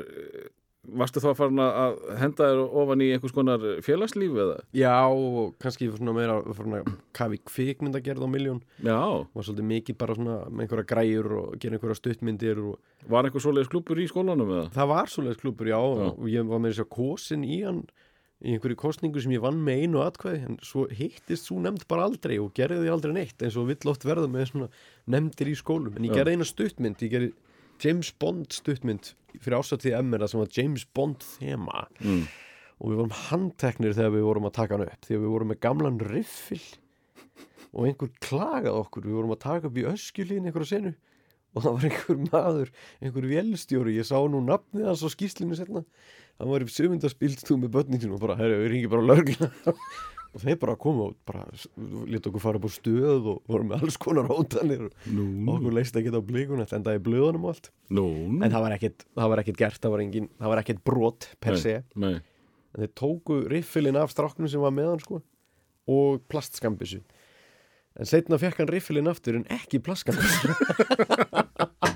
Speaker 2: varstu þá að fara að henda þér ofan í einhvers konar félagslíf eða?
Speaker 3: já og kannski svona meira svona kafi kvikmyndagerð á miljón
Speaker 2: Já,
Speaker 3: var svolítið mikið bara svona með einhverja græjur og gera einhverja stuttmyndir og
Speaker 2: var einhver svoleiðis klúpur í skólanum eða?
Speaker 3: Það var svoleiðis klúpur, já,
Speaker 2: Já.
Speaker 3: og ég var með þess að kosin í hann í einhverju kostningu sem ég vann með einu atkvæði en svo hittist svo nefnd bara aldrei og gerði því aldrei neitt eins og vill oft verða með svona nefndir í skólum en ég gerði eina stuttmynd, ég gerði James Bond stuttmynd fyrir ásatíð MR sem var James Bond þema.
Speaker 2: Mm.
Speaker 3: og við vorum handteknir þegar við vorum að taka hann upp því að við vorum með gamlan riffil og einhver klagað okkur. Við vorum að taka upp í öskjulín einhverja senu og það var einhver maður einhver vélstjóri, ég sá nú nafnið hans á skýslinu setna, hann var í sömundaspilstúð með börnin sinu og bara, herru, við ringi bara lögla og þeir bara komu og bara leta okkur fara upp á stöð og voru með alls konar hótanir og
Speaker 2: Nú,
Speaker 3: okkur leist ekki á blíkun þetta endaði í blöðunum og allt.
Speaker 2: Nú,
Speaker 3: en það var ekkit, það var ekkit gert, það var, engin, það var ekkit brot per
Speaker 2: Nei.
Speaker 3: se.
Speaker 2: nei,
Speaker 3: en þeir tóku riffilinn af stráknum sem var með hann sko og plastskambisu en setna fekk hann riffilinn aftur en ekki plastskambisu (laughs)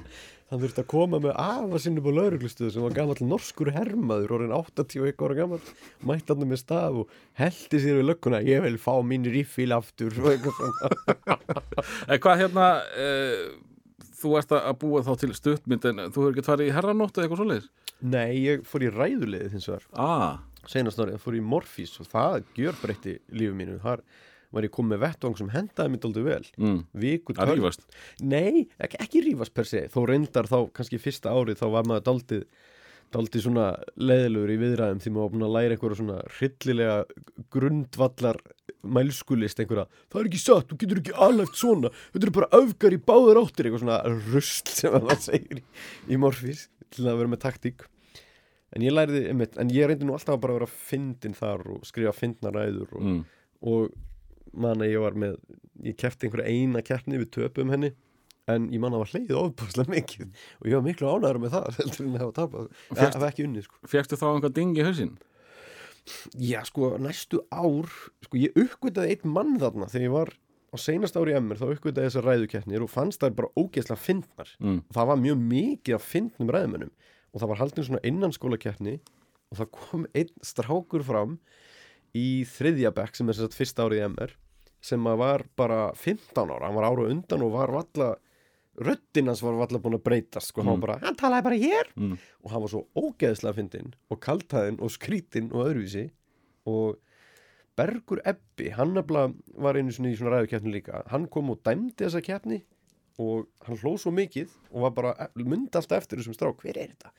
Speaker 3: hann þurfti að koma með afa sinni på lauruglustuðu sem var gamall norskur hermaður orðin 81 ára gamall mætti hann með staf og heldi sér við lögguna. Ég vil fá mín riffil aftur (laughs)
Speaker 2: En hvað hérna, uh, þú ert að búa þá til stuttmynd en þú hefur ekki farið í herranótt eða eitthvað svoleiðis?
Speaker 3: nei, ég fór í ræðulegið hins vegar.
Speaker 2: Ah,
Speaker 3: senast árið, ég fór í Morfís og það gjör breytti lífu mínu. Þar var ég komið með vettvang sem hendaði mér dálítið vel.
Speaker 2: Mm,
Speaker 3: viku
Speaker 2: að rífast.
Speaker 3: Nei, ekki, ekki rífast per se. Þó reyndar þá kannski fyrsta árið þá var maður daldið, daldið svona leðilegur í viðræðum því maður var búin að læra einhverja svona hryllilega grundvallar mælskulist einhverja, það er ekki satt, þú getur ekki aðlægt svona, þetta eru bara öfgar í báður áttir. Eitthvað svona rusl sem að maður segir í, í morfís til að vera með taktík. En ég læriði, en ég reyndi nú alltaf að bara vera fyndin þar og skrifa fyndna ræður og,
Speaker 2: Mm.
Speaker 3: og man að ég var með ég kefti einhverja eina keppni við töpum henni en ég man að var hleiðið ofbúrslega mikið og ég var miklu ánæður með það heldur en að hafa tapað það var ekki unnið sko.
Speaker 2: Fjöxtu þá einhvað ding í hausinn?
Speaker 3: já sko næstu ár sko ég uppgötaði einn mann þarna þegar ég var á seinast ári emmer þá uppgötaði þessar ræðukeppnir og fannst þær bara ógeðslega fyndnar
Speaker 2: Mm.
Speaker 3: það var mjög mikið af fyndnum ræðumönnum og það var haldin svona innanskólakeppni og það kom einn strákur fram í þriðja bekk sem er þess að fyrsta árið MR sem að var bara 15 ára, hann var ára undan og var valla röddinn hans var valla búin að breytast sko, hann var bara, hann talaði bara hér.
Speaker 2: Mm.
Speaker 3: og hann var svo ógeðslega fyndinn og kaltæðinn og skrítinn og öðruvísi. Og Bergur Ebbi, hann var einu svona í svona ræðukeppni líka. Hann kom og dæmdi þessa keppni og hann hlóð svo mikið og var bara myndi alltaf eftir þessum strák, hver er þetta?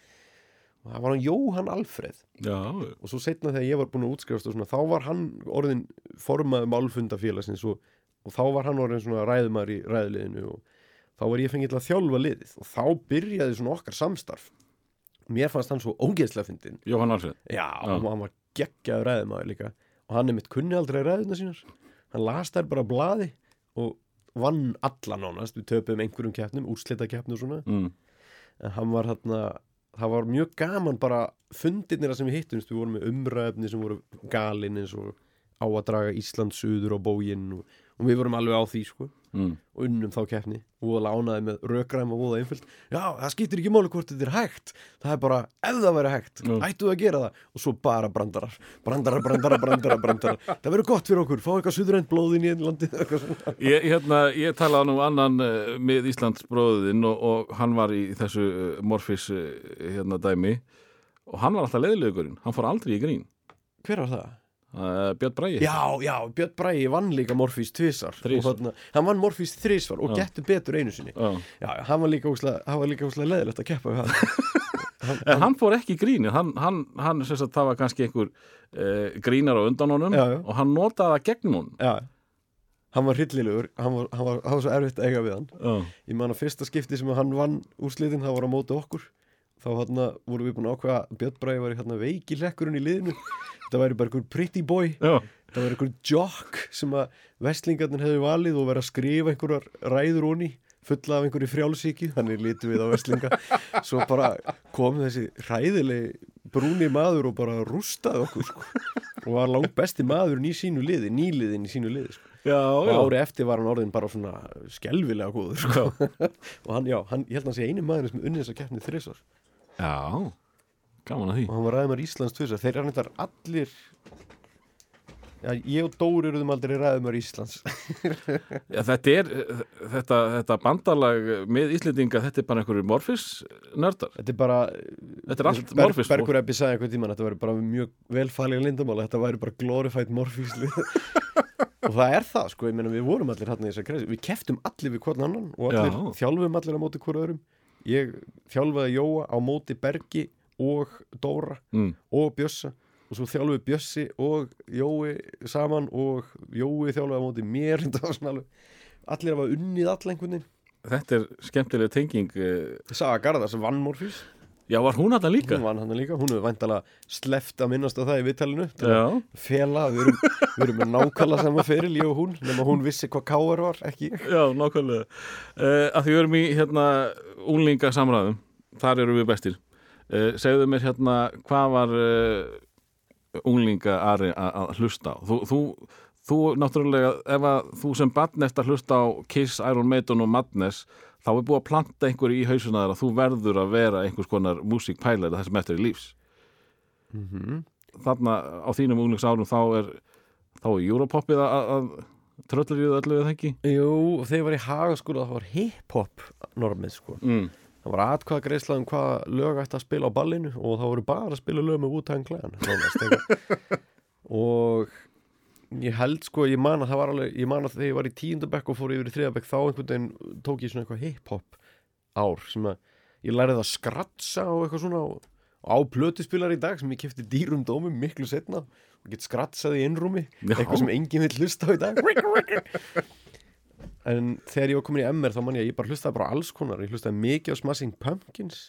Speaker 3: Það var hann Jóhann Alfreð.
Speaker 2: Já,
Speaker 3: og svo setna þegar ég var búin að útskrifast svona, þá var hann orðin formaður málfundafélagsins og, og þá var hann orðin svona ræðumar í ræðuliðinu og þá var ég fengið til að þjálfa liðið og þá byrjaði svona okkar samstarf. Mér fannst hann svo ógeðslega fyndin
Speaker 2: Jóhann Alfred
Speaker 3: já, og hann var geggjaður ræðumæður líka og hann er mitt kunni aldrei ræðuna sínar. Hann las þær bara á blaði og vann alla nánast. Við töpum einhverjum keppnum, úrslita keppnum og svona.
Speaker 2: Mm.
Speaker 3: en hann var hérna það var mjög gaman bara fundirnir sem við hittum, við vorum með umræfni sem voru galin eins og á að draga Ísland suður á bóginn og, og við vorum alveg á því sko
Speaker 2: Mm.
Speaker 3: og unnum þá keppni og lánaði með rökræm og einföld já, það skiptir ekki máli hvort þetta er hægt það er bara, ef það væri hægt,
Speaker 2: Mm.
Speaker 3: ættu að gera það og svo bara brandarar, brandarar, brandarar, brandarar, brandarar. (laughs) það verður gott fyrir okkur, fá eitthvað suðrænt blóðin í einn landi.
Speaker 2: Ég, hérna, ég talaði nú annan uh, með Íslands bróðin og, og hann var í þessu uh, Morfís uh, hérna dæmi og hann var alltaf leiðilegurinn, hann fór aldrei í grín
Speaker 3: hver var það?
Speaker 2: Uh, Björn Bræði
Speaker 3: Já, já, Björn Bræði vann líka Morfís þarna, hann vann Morfís þrísvar og
Speaker 2: Já.
Speaker 3: gettu betur einu sinni.
Speaker 2: Já.
Speaker 3: Já, hann var líka úslega, hann var líka úslega leðilegt að keppa við hann. (laughs)
Speaker 2: En hann fór ekki í gríni, hann, hann, hann sem sagt, það var kannski einhver uh, grínar á undan honum
Speaker 3: Já,
Speaker 2: og hann notaði það gegn honum.
Speaker 3: Já, hann var hryllilegur. Hann var, hann var, hann var svo erfitt að eiga við hann.
Speaker 2: Já,
Speaker 3: Ég man að fyrsta skipti sem hann vann úrslitin það var á móti okkur þá hérna vorum við búin að ákveða að Björn Bræði var hérna veiki lekkurinn í liðinu þetta væri bara einhver pretty boy
Speaker 2: já,
Speaker 3: það var einhver jock sem að vestlingarnir hefði valið og verið að skrifa einhverjar ræður honi fulla af einhverju frjálsíki þannig lítum við á vestlinga svo bara kom þessi hræðilegi brúni maður og bara rústaði okkur sko. og var langt besti maðurinn í sínu liði nýliðin í sínu liði sko.
Speaker 2: já,
Speaker 3: og
Speaker 2: já.
Speaker 3: ári eftir var hann orðin bara svona skelvilega góður sko. og hann, já, hann, ég held að hann sé eini maður sem unnið þess að keppni þrisvar
Speaker 2: já, gaman að því.
Speaker 3: Og hann var ræðumar Íslands tvisar þeir eru þetta allir já, ég og Dóri eruðum aldrei ræðumar Íslands.
Speaker 2: Já, þetta er, þetta, þetta bandalag með Íslendinga, þetta er bara einhverju Morfís nördar.
Speaker 3: Þetta er bara
Speaker 2: Þetta er allt
Speaker 3: Ber,
Speaker 2: Morfís.
Speaker 3: Bergur Ebbi sagði einhvern tímann Þetta væri bara mjög velfælega lindamála Þetta væri bara glorified morfísli (laughs) Og það er það sko. Ég meina við vorum allir hann í þessar kreisi Við keftum allir við hvern annan Og allir
Speaker 2: Já.
Speaker 3: þjálfum allir á móti hverju öðrum Ég þjálfaði Jóa á móti Bergi Og Dóra
Speaker 2: Mm.
Speaker 3: og Bjössa Og svo þjálfuði Bjössi og Jói saman Og Jói þjálfaði á móti mér (laughs) Allir hafa unnið all einhvern veginn
Speaker 2: Þetta er skemmtileg tenging. eh,
Speaker 3: Saga Garðars vann morfís
Speaker 2: Já, var hún alltaf líka?
Speaker 3: Hún vann hann líka, hún hefur væntalega sleppt að minnast á það í að
Speaker 2: Já,
Speaker 3: fela, við erum, við erum með nákvæmlega sama feril, ég og hún, nema hún vissi hvað káar var, ekki
Speaker 2: já, nákvæmlega. Uh, að því við erum í hérna úlinga samræðum, þar eru við bestir. Uh, segðu mér hérna, hvað var uh, unglinga Ari að að hlusta á? Þú, þú, þú náttúrulega, ef að þú sem barn eftir að hlusta á Kiss, Iron Maiden og Madness, þá er búið að planta einhverju í hausuna þar að þú verður að vera einhvers konar músíkpælar það sem eftir er lífs. Þarna á þínum unglingsárum þá er, þá er Europoppið að, að tröllir í öllu eða ekki?
Speaker 3: Jú, þegar ég var í hagaskóla það var hip-hop normið, sko.
Speaker 2: Mm.
Speaker 3: Það var atkvað greiðslað um hvað lög ætti að spila á ballinu og það voru bara að spila lög með Wu-Tang Clan, nánast, (laughs) eitthvað. og ég held, sko, ég man að það var alveg, ég man að þegar ég var í tíundabekk og fór yfir í þriðabekk, þá einhvern veginn tók ég svona eitthvað hip-hop ár sem að ég lærið að skratsa og eitthvað svona á plötuspilar í dag sem ég kefti dýrum dómum miklu setna og get skratsað í innrúmi
Speaker 2: Já.
Speaker 3: eitthvað sem enginn vil hlusta á í dag. En þegar ég var komin í MR þá man ég að ég bara hlustaði bara alls konar. Ég hlustaði mikið á Smashing Pumpkins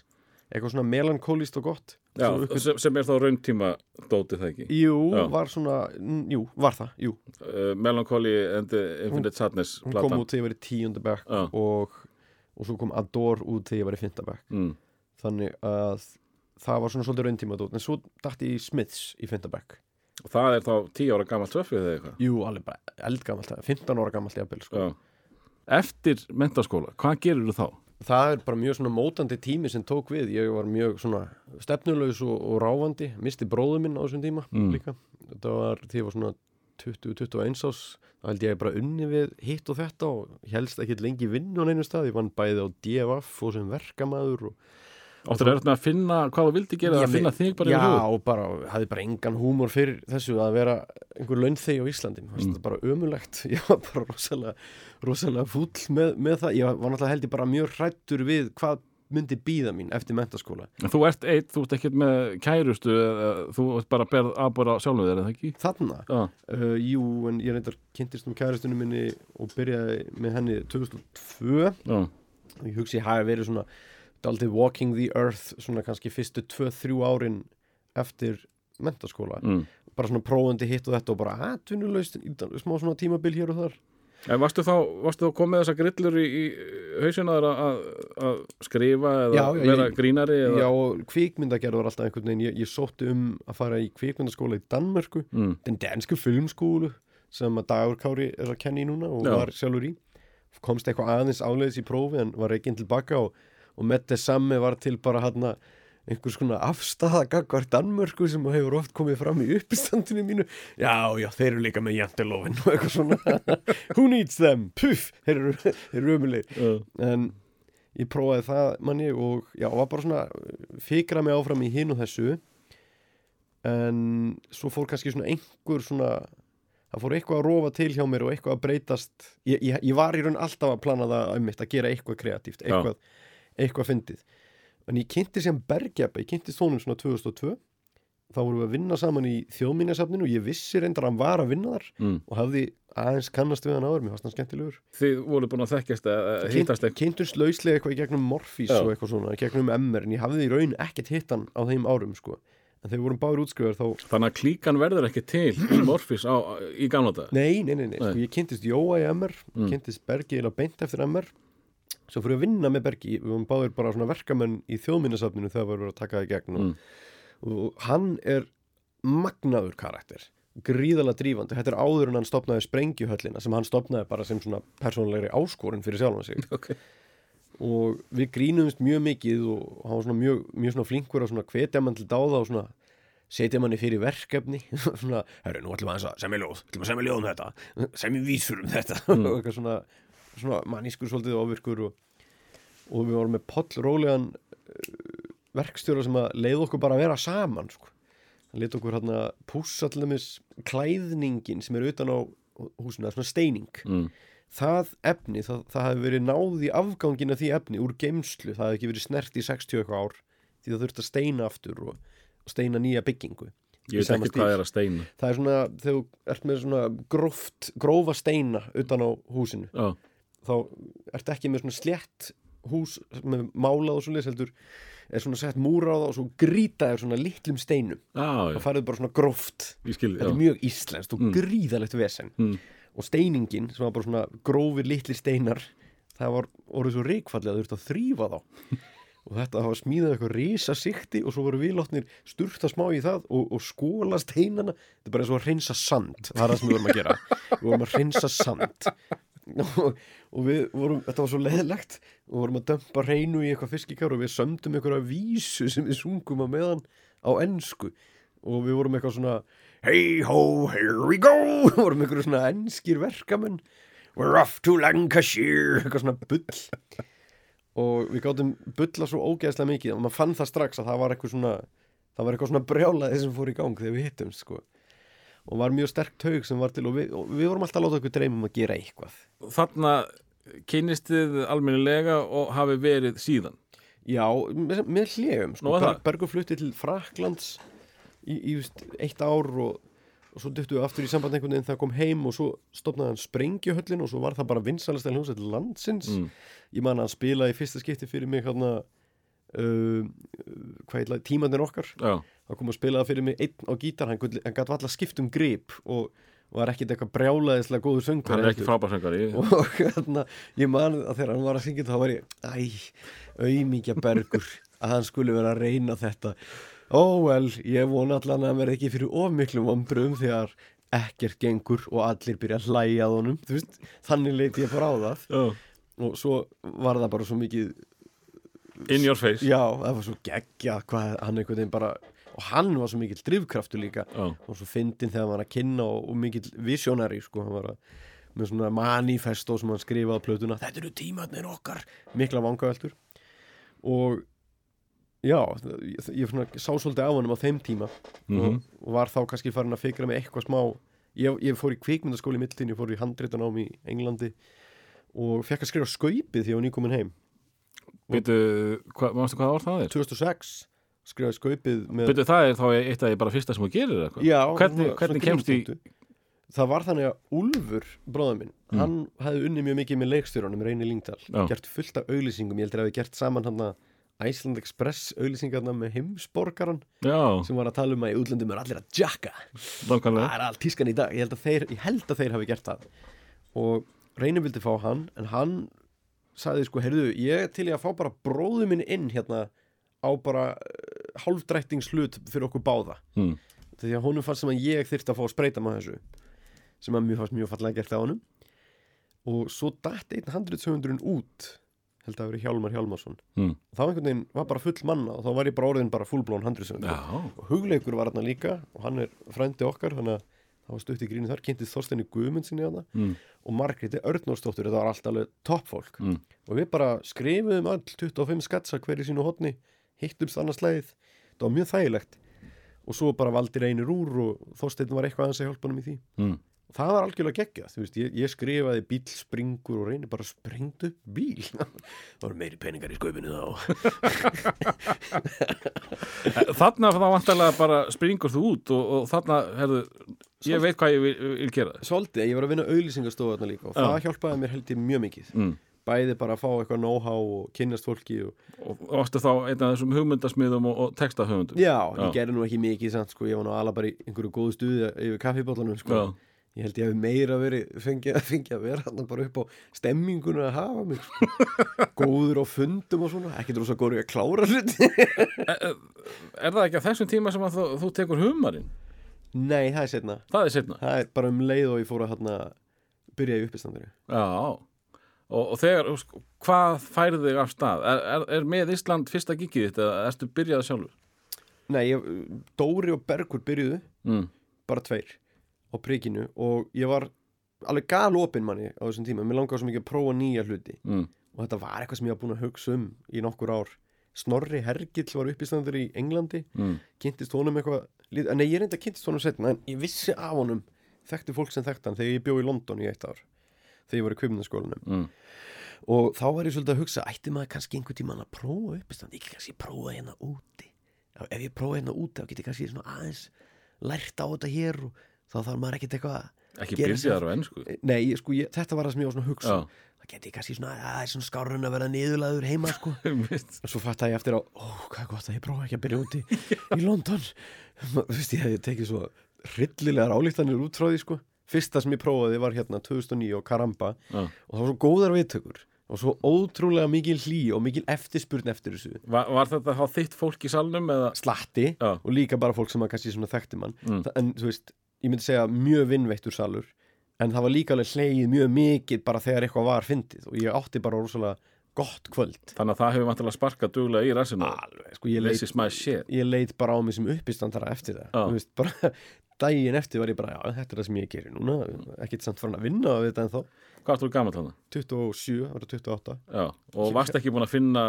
Speaker 3: eitthvað svona melankólist og gott
Speaker 2: Já, sem, sem er þá rauntíma dótið það ekki
Speaker 3: Jú,
Speaker 2: Já.
Speaker 3: var svona, jú, var það, jú
Speaker 2: uh, Melancholy and the Infinite Sadness
Speaker 3: Hún
Speaker 2: platan.
Speaker 3: kom út þegar ég var í tíundabæk og, og svo kom Adore út þegar ég var í fymtabæk
Speaker 2: mm.
Speaker 3: þannig að það var svona svolítið rauntíma dót en svo dætti ég í Smiths í fymtabæk
Speaker 2: og það er þá 10 ára gamalt töffið eða eitthvað
Speaker 3: Jú, alveg bara eldgamalt, 15 ára gamalt jafnvel sko.
Speaker 2: Já. Eftir mentaskóla, hvað gerir þú þá?
Speaker 3: Það er bara mjög svona mótandi tími sem tók við, ég var mjög svona stefnulegs og, og ráfandi misti bróðu minn á þessum tíma
Speaker 2: Mm.
Speaker 3: líka. Þetta var því ég var svona 20-21 ás, þá held ég bara unni við hitt og þetta og helst ekki lengi vinn á neinu stað, ég vann bæði á DFF og sem verkamaður og,
Speaker 2: Áttur er með að finna hvað þú vildi gera
Speaker 3: Já,
Speaker 2: að finna þig bara
Speaker 3: Já,
Speaker 2: í hug
Speaker 3: og bara, hafði bara engan húmor fyrir þessu að vera einhver launþegi á Íslandi. Mm. Þetta er bara ömulegt (laughs) ég var bara rosalega, rosalega fúll með, með það, ég var náttúrulega held ég bara mjög hrættur við hvað myndi býða mín eftir mentaskóla
Speaker 2: En Þú ert eitt, þú ert ekkert með kærustu eða þú ert bara að berð aðbúra sjálfum þér, er það ekki?
Speaker 3: þarna,
Speaker 2: Já,
Speaker 3: uh, jú, en ég reyndar kynntist um kæristunum minni og byrjaði með henni 2002
Speaker 2: já,
Speaker 3: og ég hugsi ég hafi verið svona daldið walking the earth svona kannski fyrstu 2-3 árin eftir mentaskóla
Speaker 2: mm.
Speaker 3: bara svona prófandi hitt og þetta og bara atvinnulegst, smá svona tímabil hér og þar
Speaker 2: En varstu þá, varstu þá komið þessar grillur í, í hausina þar að, að, skrifa eða
Speaker 3: Já,
Speaker 2: vera
Speaker 3: ég-
Speaker 2: grínari eða?
Speaker 3: Já, kvikmyndagerð var alltaf einhvern veginn ég, ég sótti um að fara í kvikmyndaskóla í Danmörku,
Speaker 2: Mm.
Speaker 3: den dansku filmskólu sem að Dagur Kári er að kenna í núna og
Speaker 2: Já.
Speaker 3: var sjálfur í komst eitthvað aðeins áleiðis í prófi en var ekki tilbaka og, og þess samme var til bara hann einhvers konar afstæða gagvar Danmörku sem hefur oft komið fram í uppistandinu mínu. Já, já, þeir eru líka með jantelofin og eitthvað svona. (laughs) Who needs them, puff, þeir eru, eru ömulegir
Speaker 2: Já.
Speaker 3: en ég prófaði það manni og já, var bara svona fikra mig áfram í hinn og þessu. En svo fór kannski svona einhver svona það fór eitthvað að rofa til hjá mér og eitthvað að breytast. Ég, ég, ég var í raun alltaf að plana það um mitt að gera eitthvað kreatíft, eitthvað, eitthvað fyndið en ég kynnti sem Bergjabba, ég kynnti þónum svona 2002 þá vorum við að vinna saman í þjóðmínasafninu og ég vissi reyndar að hann var að vinna þar
Speaker 2: Mm.
Speaker 3: og hafði aðeins kannast við hann áður, mér fannst hann skemmtilegur
Speaker 2: Þið voru búin að þekkjast að hittast eitthvað
Speaker 3: kynntumst lauslega eitthvað í gegnum Morfís
Speaker 2: Já.
Speaker 3: og eitthvað svona, gegnum MR en ég hafði í raun ekkert hitt hann á þeim árum sko. en þegar við vorum báður útskrifaður þá
Speaker 2: Þannig að klíkan verður ekki til í (clears throat) Morfís á, í gamla dag
Speaker 3: nei, nei, nei, nei, Sko,
Speaker 2: Nei.
Speaker 3: ég kynntist Jóa í MR
Speaker 2: Mm.
Speaker 3: kynntist Bergi eða beint eftir MR svo fyrir að vinna með Bergi við vorum báður bara svona verkamenn í þjóðminnasafninu þegar við vorum að taka það í gegn og,
Speaker 2: Mm.
Speaker 3: og hann er magnaður karakter gríðalega drífandi, þetta er áður en hann stopnaði sprengjuhöllina sem hann stopnaði bara sem svona persónulegri áskorun fyrir sjálfan sig (laughs)
Speaker 2: okay.
Speaker 3: og við grínumst mjög mikið og hann var svona mjög, mjög svona flinkur að svona hvetja mann til dáða og svona setja manni fyrir verkefni (laughs) svona, herru, nú ætlum við að semja ljóð ætlum að semja ljóð um þetta, (laughs) semja vísur um þetta
Speaker 2: Mm.
Speaker 3: og eitthvað svona, svona mannískur svolítið ofirkur og, og við vorum með pollrólegan uh, verkstjóra sem að leið okkur bara að vera saman sko. hann lit okkur hann að pússa til dæmis klæðningin sem er utan á er svona steining.
Speaker 2: Mm.
Speaker 3: það efni, það, það hefði verið náð í afgangina því efni úr geimslu það hefði ekki verið snert í 60 eitthvað ár því það þurfti að steina aftur og, og steina nýja byggingu.
Speaker 2: Ég veit ekki hvað er að steina.
Speaker 3: Það er svona, þegar þú ert með svona gróft, grófa steina utan á húsinu
Speaker 2: Já,
Speaker 3: þá ertu ekki með svona slétt hús með málað og svoleiðis heldur er svona sett múra á það og svo grýta þér svona litlum steinum.
Speaker 2: Já,
Speaker 3: og færðu bara svona gróft.
Speaker 2: Skil
Speaker 3: þetta er mjög íslenskt og
Speaker 2: Mm.
Speaker 3: gríðalegt vesen.
Speaker 2: Mm.
Speaker 3: og steiningin sem var bara svona grófir litli steinar það var orðið svo ríkfallið að þú ert að þrýfa þá. (laughs) Og þetta hafa smíðað eitthvað risa sikti og svo voru við látnir sturta smá í það og, og skóla steinana. Þetta er bara eins og að hreinsa sand. Það er það sem við vorum að gera. Við vorum að hreinsa sand (laughs) og, og við vorum, þetta var svo leðilegt og vorum að dömpa reynu í eitthvað fiskikar og við sömdum einhverja vísu sem við sungum á meðan á ensku. Og við vorum eitthvað svona hey ho, here we go! (laughs) Vorum einhverju svona enskir verkamenn. We're off to Lancashire. (laughs) Eitthvað svona bull. Og við gátum bulla svo ógeðslega mikið og maður fann það strax að það var eitthvað svona það var eitthvað svona brjálaði sem fór í gang þegar við hittumst sko og var mjög sterk taug sem var til og við, og við vorum alltaf að láta okkur dreymum að gera eitthvað
Speaker 2: Þarna kynnist þið almennilega og hafi verið síðan
Speaker 3: Já, með, með hljegum sko. Ber. Bergur flutti til Fraklands í, í eitt ár og, og svo duttu við aftur í samband einhvern veginn þegar kom heim og svo stopnaði hann sprengjuhöllin og svo var það bara vinsalast hljómsveit landsins
Speaker 2: mm.
Speaker 3: ég man að hann spilaði í fyrsta skipti fyrir mig hérna uh, hvað heitla, tímanir okkar.
Speaker 2: Já,
Speaker 3: hann kom að spilaði fyrir mig einn á gítar hann, hann gæti alltaf skipt um grip og var ekkit eitthvað brjálaðislega góður söngur
Speaker 2: hann er ekki frábærsöngari
Speaker 3: og (laughs) hérna, ég man að þegar hann var að syngja þá var ég, æ, auðmíkja bergur að hann skulle vera að reyna þetta. Ó, vel, ég vona allan að hann verði ekki fyrir ofmiklum ombröðum þegar ekkert gengur og allir byrja að hlæja að honum, þú veist, þannig leiti ég bara á það.
Speaker 2: Já,
Speaker 3: og svo var það bara svo mikið
Speaker 2: in your face.
Speaker 3: Já, það var svo geggja hvað hann einhvern veginn bara og hann var svo mikill drifkraftur líka.
Speaker 2: Já,
Speaker 3: og svo fyndin þegar hann var að kynna og, og mikill visionary sko, hann var að með svona manifesto sem hann skrifaði á plötuna. Þetta eru tímatnir okkar. Mikla vangaveltur. Og já, ég, ég svona, sá svolítið á honum á þeim tíma.
Speaker 2: Mhm.
Speaker 3: og, og var þá kannski farin að fikra með eitthvað smá. Ég, ég fór í kvikmyndaskóli í millin, ég fór í handritanám í Englandi. Og fekk að skrifa skaupið því ég var nýkomin heim
Speaker 2: Býtu, hva, mástu hvað ár það er?
Speaker 3: 2006 skrifaði skaupið með
Speaker 2: Býtu, það er þá eitt af því bara fyrsta sem þú gerir eitthvað?
Speaker 3: Já,
Speaker 2: Hvernig, hvernig kemst í
Speaker 3: grímspunktu. Það var þannig að Úlfur, bróður minn,
Speaker 2: Mm.
Speaker 3: hann hefði unnið mjög mikið með leikstjórunum, Reyni Lingdal, gert fullt af auglýsingum, ég heldur að við gert saman hann að Iceland Express auglýsingarna með heimsborgaran
Speaker 2: Já,
Speaker 3: sem var að tala um að í útlöndum er allir að jacka
Speaker 2: nákvæmlega
Speaker 3: það er allt tískan í dag, ég held að þeir, ég held að þeir hafi gert það og Reyni vildi fá hann en hann sagði sko, heyrðu, ég til ég að fá bara bróðu minn inn hérna á bara uh, hálfdrættingshlut fyrir okkur báða.
Speaker 2: Mm.
Speaker 3: því að honum fannst sem að ég þyrfti að fá að spreita með þessu sem að mjög fannst mjög fallega gert á honum. Og svo datt einn handritsöfundurinn út held að það veri Hjálmar Hjálmarsson.
Speaker 2: Mm.
Speaker 3: og þá einhvern veginn var bara full manna og þá var ég bara orðin bara fullblón handritsöfundur
Speaker 2: Já,
Speaker 3: og hugleikur var hann líka og hann er frændi okkar þannig að það var stutt í grínu þar kynntist Þorsteini Guðmundsinni hana
Speaker 2: mm.
Speaker 3: og Margréti Örnórsdóttur þetta var allt alveg toppfólk
Speaker 2: Mm.
Speaker 3: og við bara skrifuðum all 25 skatsa hverju sínu hotni hittumst annars leið það var mjög þægilegt og svo bara valdi reynir úr og Þorstein var eitthvað aðeins að hjálpa hann í því
Speaker 2: Mm.
Speaker 3: og það var algjörlega geggjað, þú veist, ég, ég skrifaði bíl springur og reynir bara sprengt upp bíl (laughs) það voru meiri peningar í skaupinu þá (laughs)
Speaker 2: Þarna þá vantarlega bara springur þú út og, og þarna, herðu, ég veit hvað ég vil, vil gera
Speaker 3: Svolítið, ég var að vinna auðlýsingastofu þarna líka og það hjálpaði mér held ég mjög mikið
Speaker 2: mm.
Speaker 3: bæði bara að fá eitthvað know-how og kynnast fólki og...
Speaker 2: og varstu þá einn af þessum hugmyndasmiðum og, og textahugmyndum
Speaker 3: Já,
Speaker 2: Já.
Speaker 3: ég gerði nú ekki mikið samt, sko, ég var nú alveg bara í einhverju góðu stuði yfir kaffibóllanum sko. Ég held ég hef meira verið fengið (laughs) að, fengi að vera bara upp á stemminguna að hafa mig sko. (laughs) góður á fundum og svona ekki drósa góður í að klára hluti (laughs)
Speaker 2: Er það ekki á þessum tíma sem að þú, þú tekur humarinn?
Speaker 3: Nei, það er setna
Speaker 2: Það er setna
Speaker 3: það er bara um leið og ég fór að hérna, byrja í uppistandinu
Speaker 2: Já og, og þegar, veist, hvað færði þig af stað? Er, er, er með Ísland fyrsta gigið þitt eða erstu byrjað sjálfur?
Speaker 3: Nei, ég, Dóri og Bergur byrjuðu
Speaker 2: Mm.
Speaker 3: bara tveir á prikinu og ég var alveg galopin manni á þessum tíma mér langaði svo mikið að prófa nýja hluti
Speaker 2: Mm.
Speaker 3: og þetta var eitthvað sem ég var búin að hugsa um í nokkur ár Snorri Hergill var uppistandur í Englandi
Speaker 2: Mm.
Speaker 3: kynntist honum eitthvað nei, ég reynda kynntist honum setna en ég vissi af honum þekkti fólk sem þekkti hann þegar ég bjó í London í eitt ár þegar ég var í kvipnaskólanum
Speaker 2: Mm.
Speaker 3: og þá var ég svolítið að hugsa ætti maður kannski einhvern tímann að prófa uppistand ekki kannski prófa hérna úti ef ég prófa hérna úti þá get ég kannski svona aðeins lært á þetta hér og þá þarf maður ekkert eitthvað
Speaker 2: Ekki byrjaðar á ennsku
Speaker 3: Nei, sko, ég, þetta var það sem ég var svona að hugsa
Speaker 2: Já.
Speaker 3: Það geti kannski svona, að það er svona skárun að vera niðurlaður heima sko (laughs) og svo fatt ég eftir á, ó, hvað er gott að ég prófa ekki að byrja úti í London (laughs) þú veist, ég hefði tekið svo hryllilegar álíktanir út frá því sko fyrsta sem ég prófaði var hérna 2009 á Karamba
Speaker 2: Já.
Speaker 3: og það var svo góðar viðtökur og svo ótrúlega mikil hlý og mikil eftirspurn eftir þessu
Speaker 2: Var, var þetta þá þitt fólk í salnum eða?
Speaker 3: slatti
Speaker 2: Já.
Speaker 3: og líka bara fólk sem að kannski þekkti mann
Speaker 2: Mm.
Speaker 3: En þú veist, ég myndi segja mjög vinnveittur salur en það var líka alveg hlegið mjög mikið bara þegar eitthvað var fyndið og ég átti bara rosalega gott kvöld.
Speaker 2: Þannig að það hefur vantilega sparkað duglega í rassinu
Speaker 3: alveg, sko, ég leit, ég leit bara á mig sem uppistandara eftir það. Þú veist, bara, (laughs) daginn eftir var ég bara, já, þetta er það sem ég gerir núna. Ekkert samt farin að vinna við þetta en þá
Speaker 2: Hvað áttu gammal þannig?
Speaker 3: 27, ára 28
Speaker 2: Já, og varst ekki búin að finna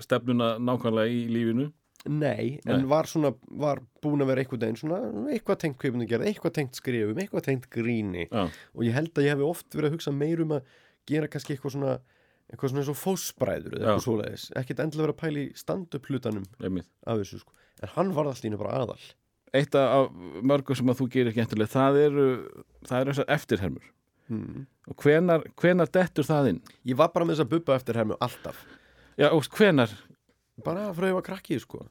Speaker 2: stefnuna nákvæmlega í lífinu?
Speaker 3: Nei, en
Speaker 2: Nei.
Speaker 3: var svona var búin að vera eitthvað deginn svona eitthvað tengt kveipinu gerð, eitthvað tengt skrifum eitthvað tengt gríni.
Speaker 2: Já,
Speaker 3: og ég held að ég hef oft verið að hugsa meir um að gera kannski eitthvað svona eitthvað svona eins og fósbræður eða eitthvað svoleiðis. Ekkert endilega vera að pæla í stand-up hlutanum af þessu sko. En hann var alltaf bara aðal.
Speaker 2: Eitt af mörgum sem að þú gerir skemmtileg það eru, það eru þessar eftirhermur.
Speaker 3: Hmm.
Speaker 2: og hvenar, hvenar dettur það inn?
Speaker 3: ég var bara með þess að bubba eftir hermu alltaf.
Speaker 2: Já, og hvenar
Speaker 3: bara ég var krakki sko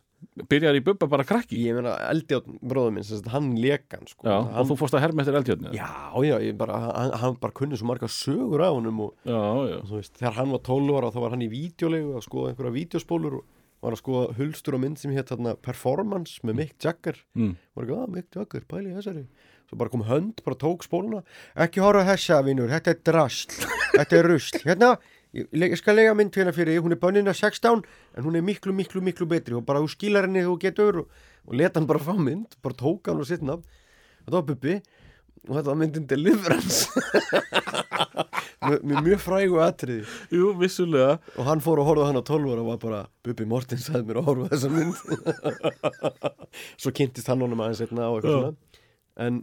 Speaker 2: byrjar í bubba bara krakki?
Speaker 3: ég meina eldjátt bróður minn sagt, hann lekan sko
Speaker 2: Já,
Speaker 3: hann,
Speaker 2: og þú fórst að herma eftir eldjörni?
Speaker 3: já, já, bara, hann, hann bara kunni svo marga sögur af honum og
Speaker 2: já, já.
Speaker 3: þú veist, þegar hann var 12 ára þá var hann í vídeolegu að skoða einhverja vídeospólur og var að skoða hulstur og mynd sem hétt þarna Performance með Mick Jagger
Speaker 2: Mm.
Speaker 3: var ekki, að Mick Jagger, pæli þessari svo bara kom hönd, bara tók spóluna ekki horfa þessa vinur, þetta er drasl þetta er rusl, hérna ég, ég skal lega mynd hérna fyrir, þig, hún er bönnina 16 en hún er miklu, miklu, miklu betri. Og bara þú skilar henni þú getur og, og leta hann bara fá mynd, bara tók hann og sitt nafn. Þetta var Bubbi. Og þetta var myndin Deliverance. (laughs) Með, mjög frægu atriði.
Speaker 2: Jú, vissulega.
Speaker 3: Og hann fór að horfa á hann á 12 ára og var bara Bubi Mortens sagði mér að horfa þessa mynd. (laughs) Svo kynntist hann honum aðeins einna á eitthvað
Speaker 2: Já.
Speaker 3: svona. En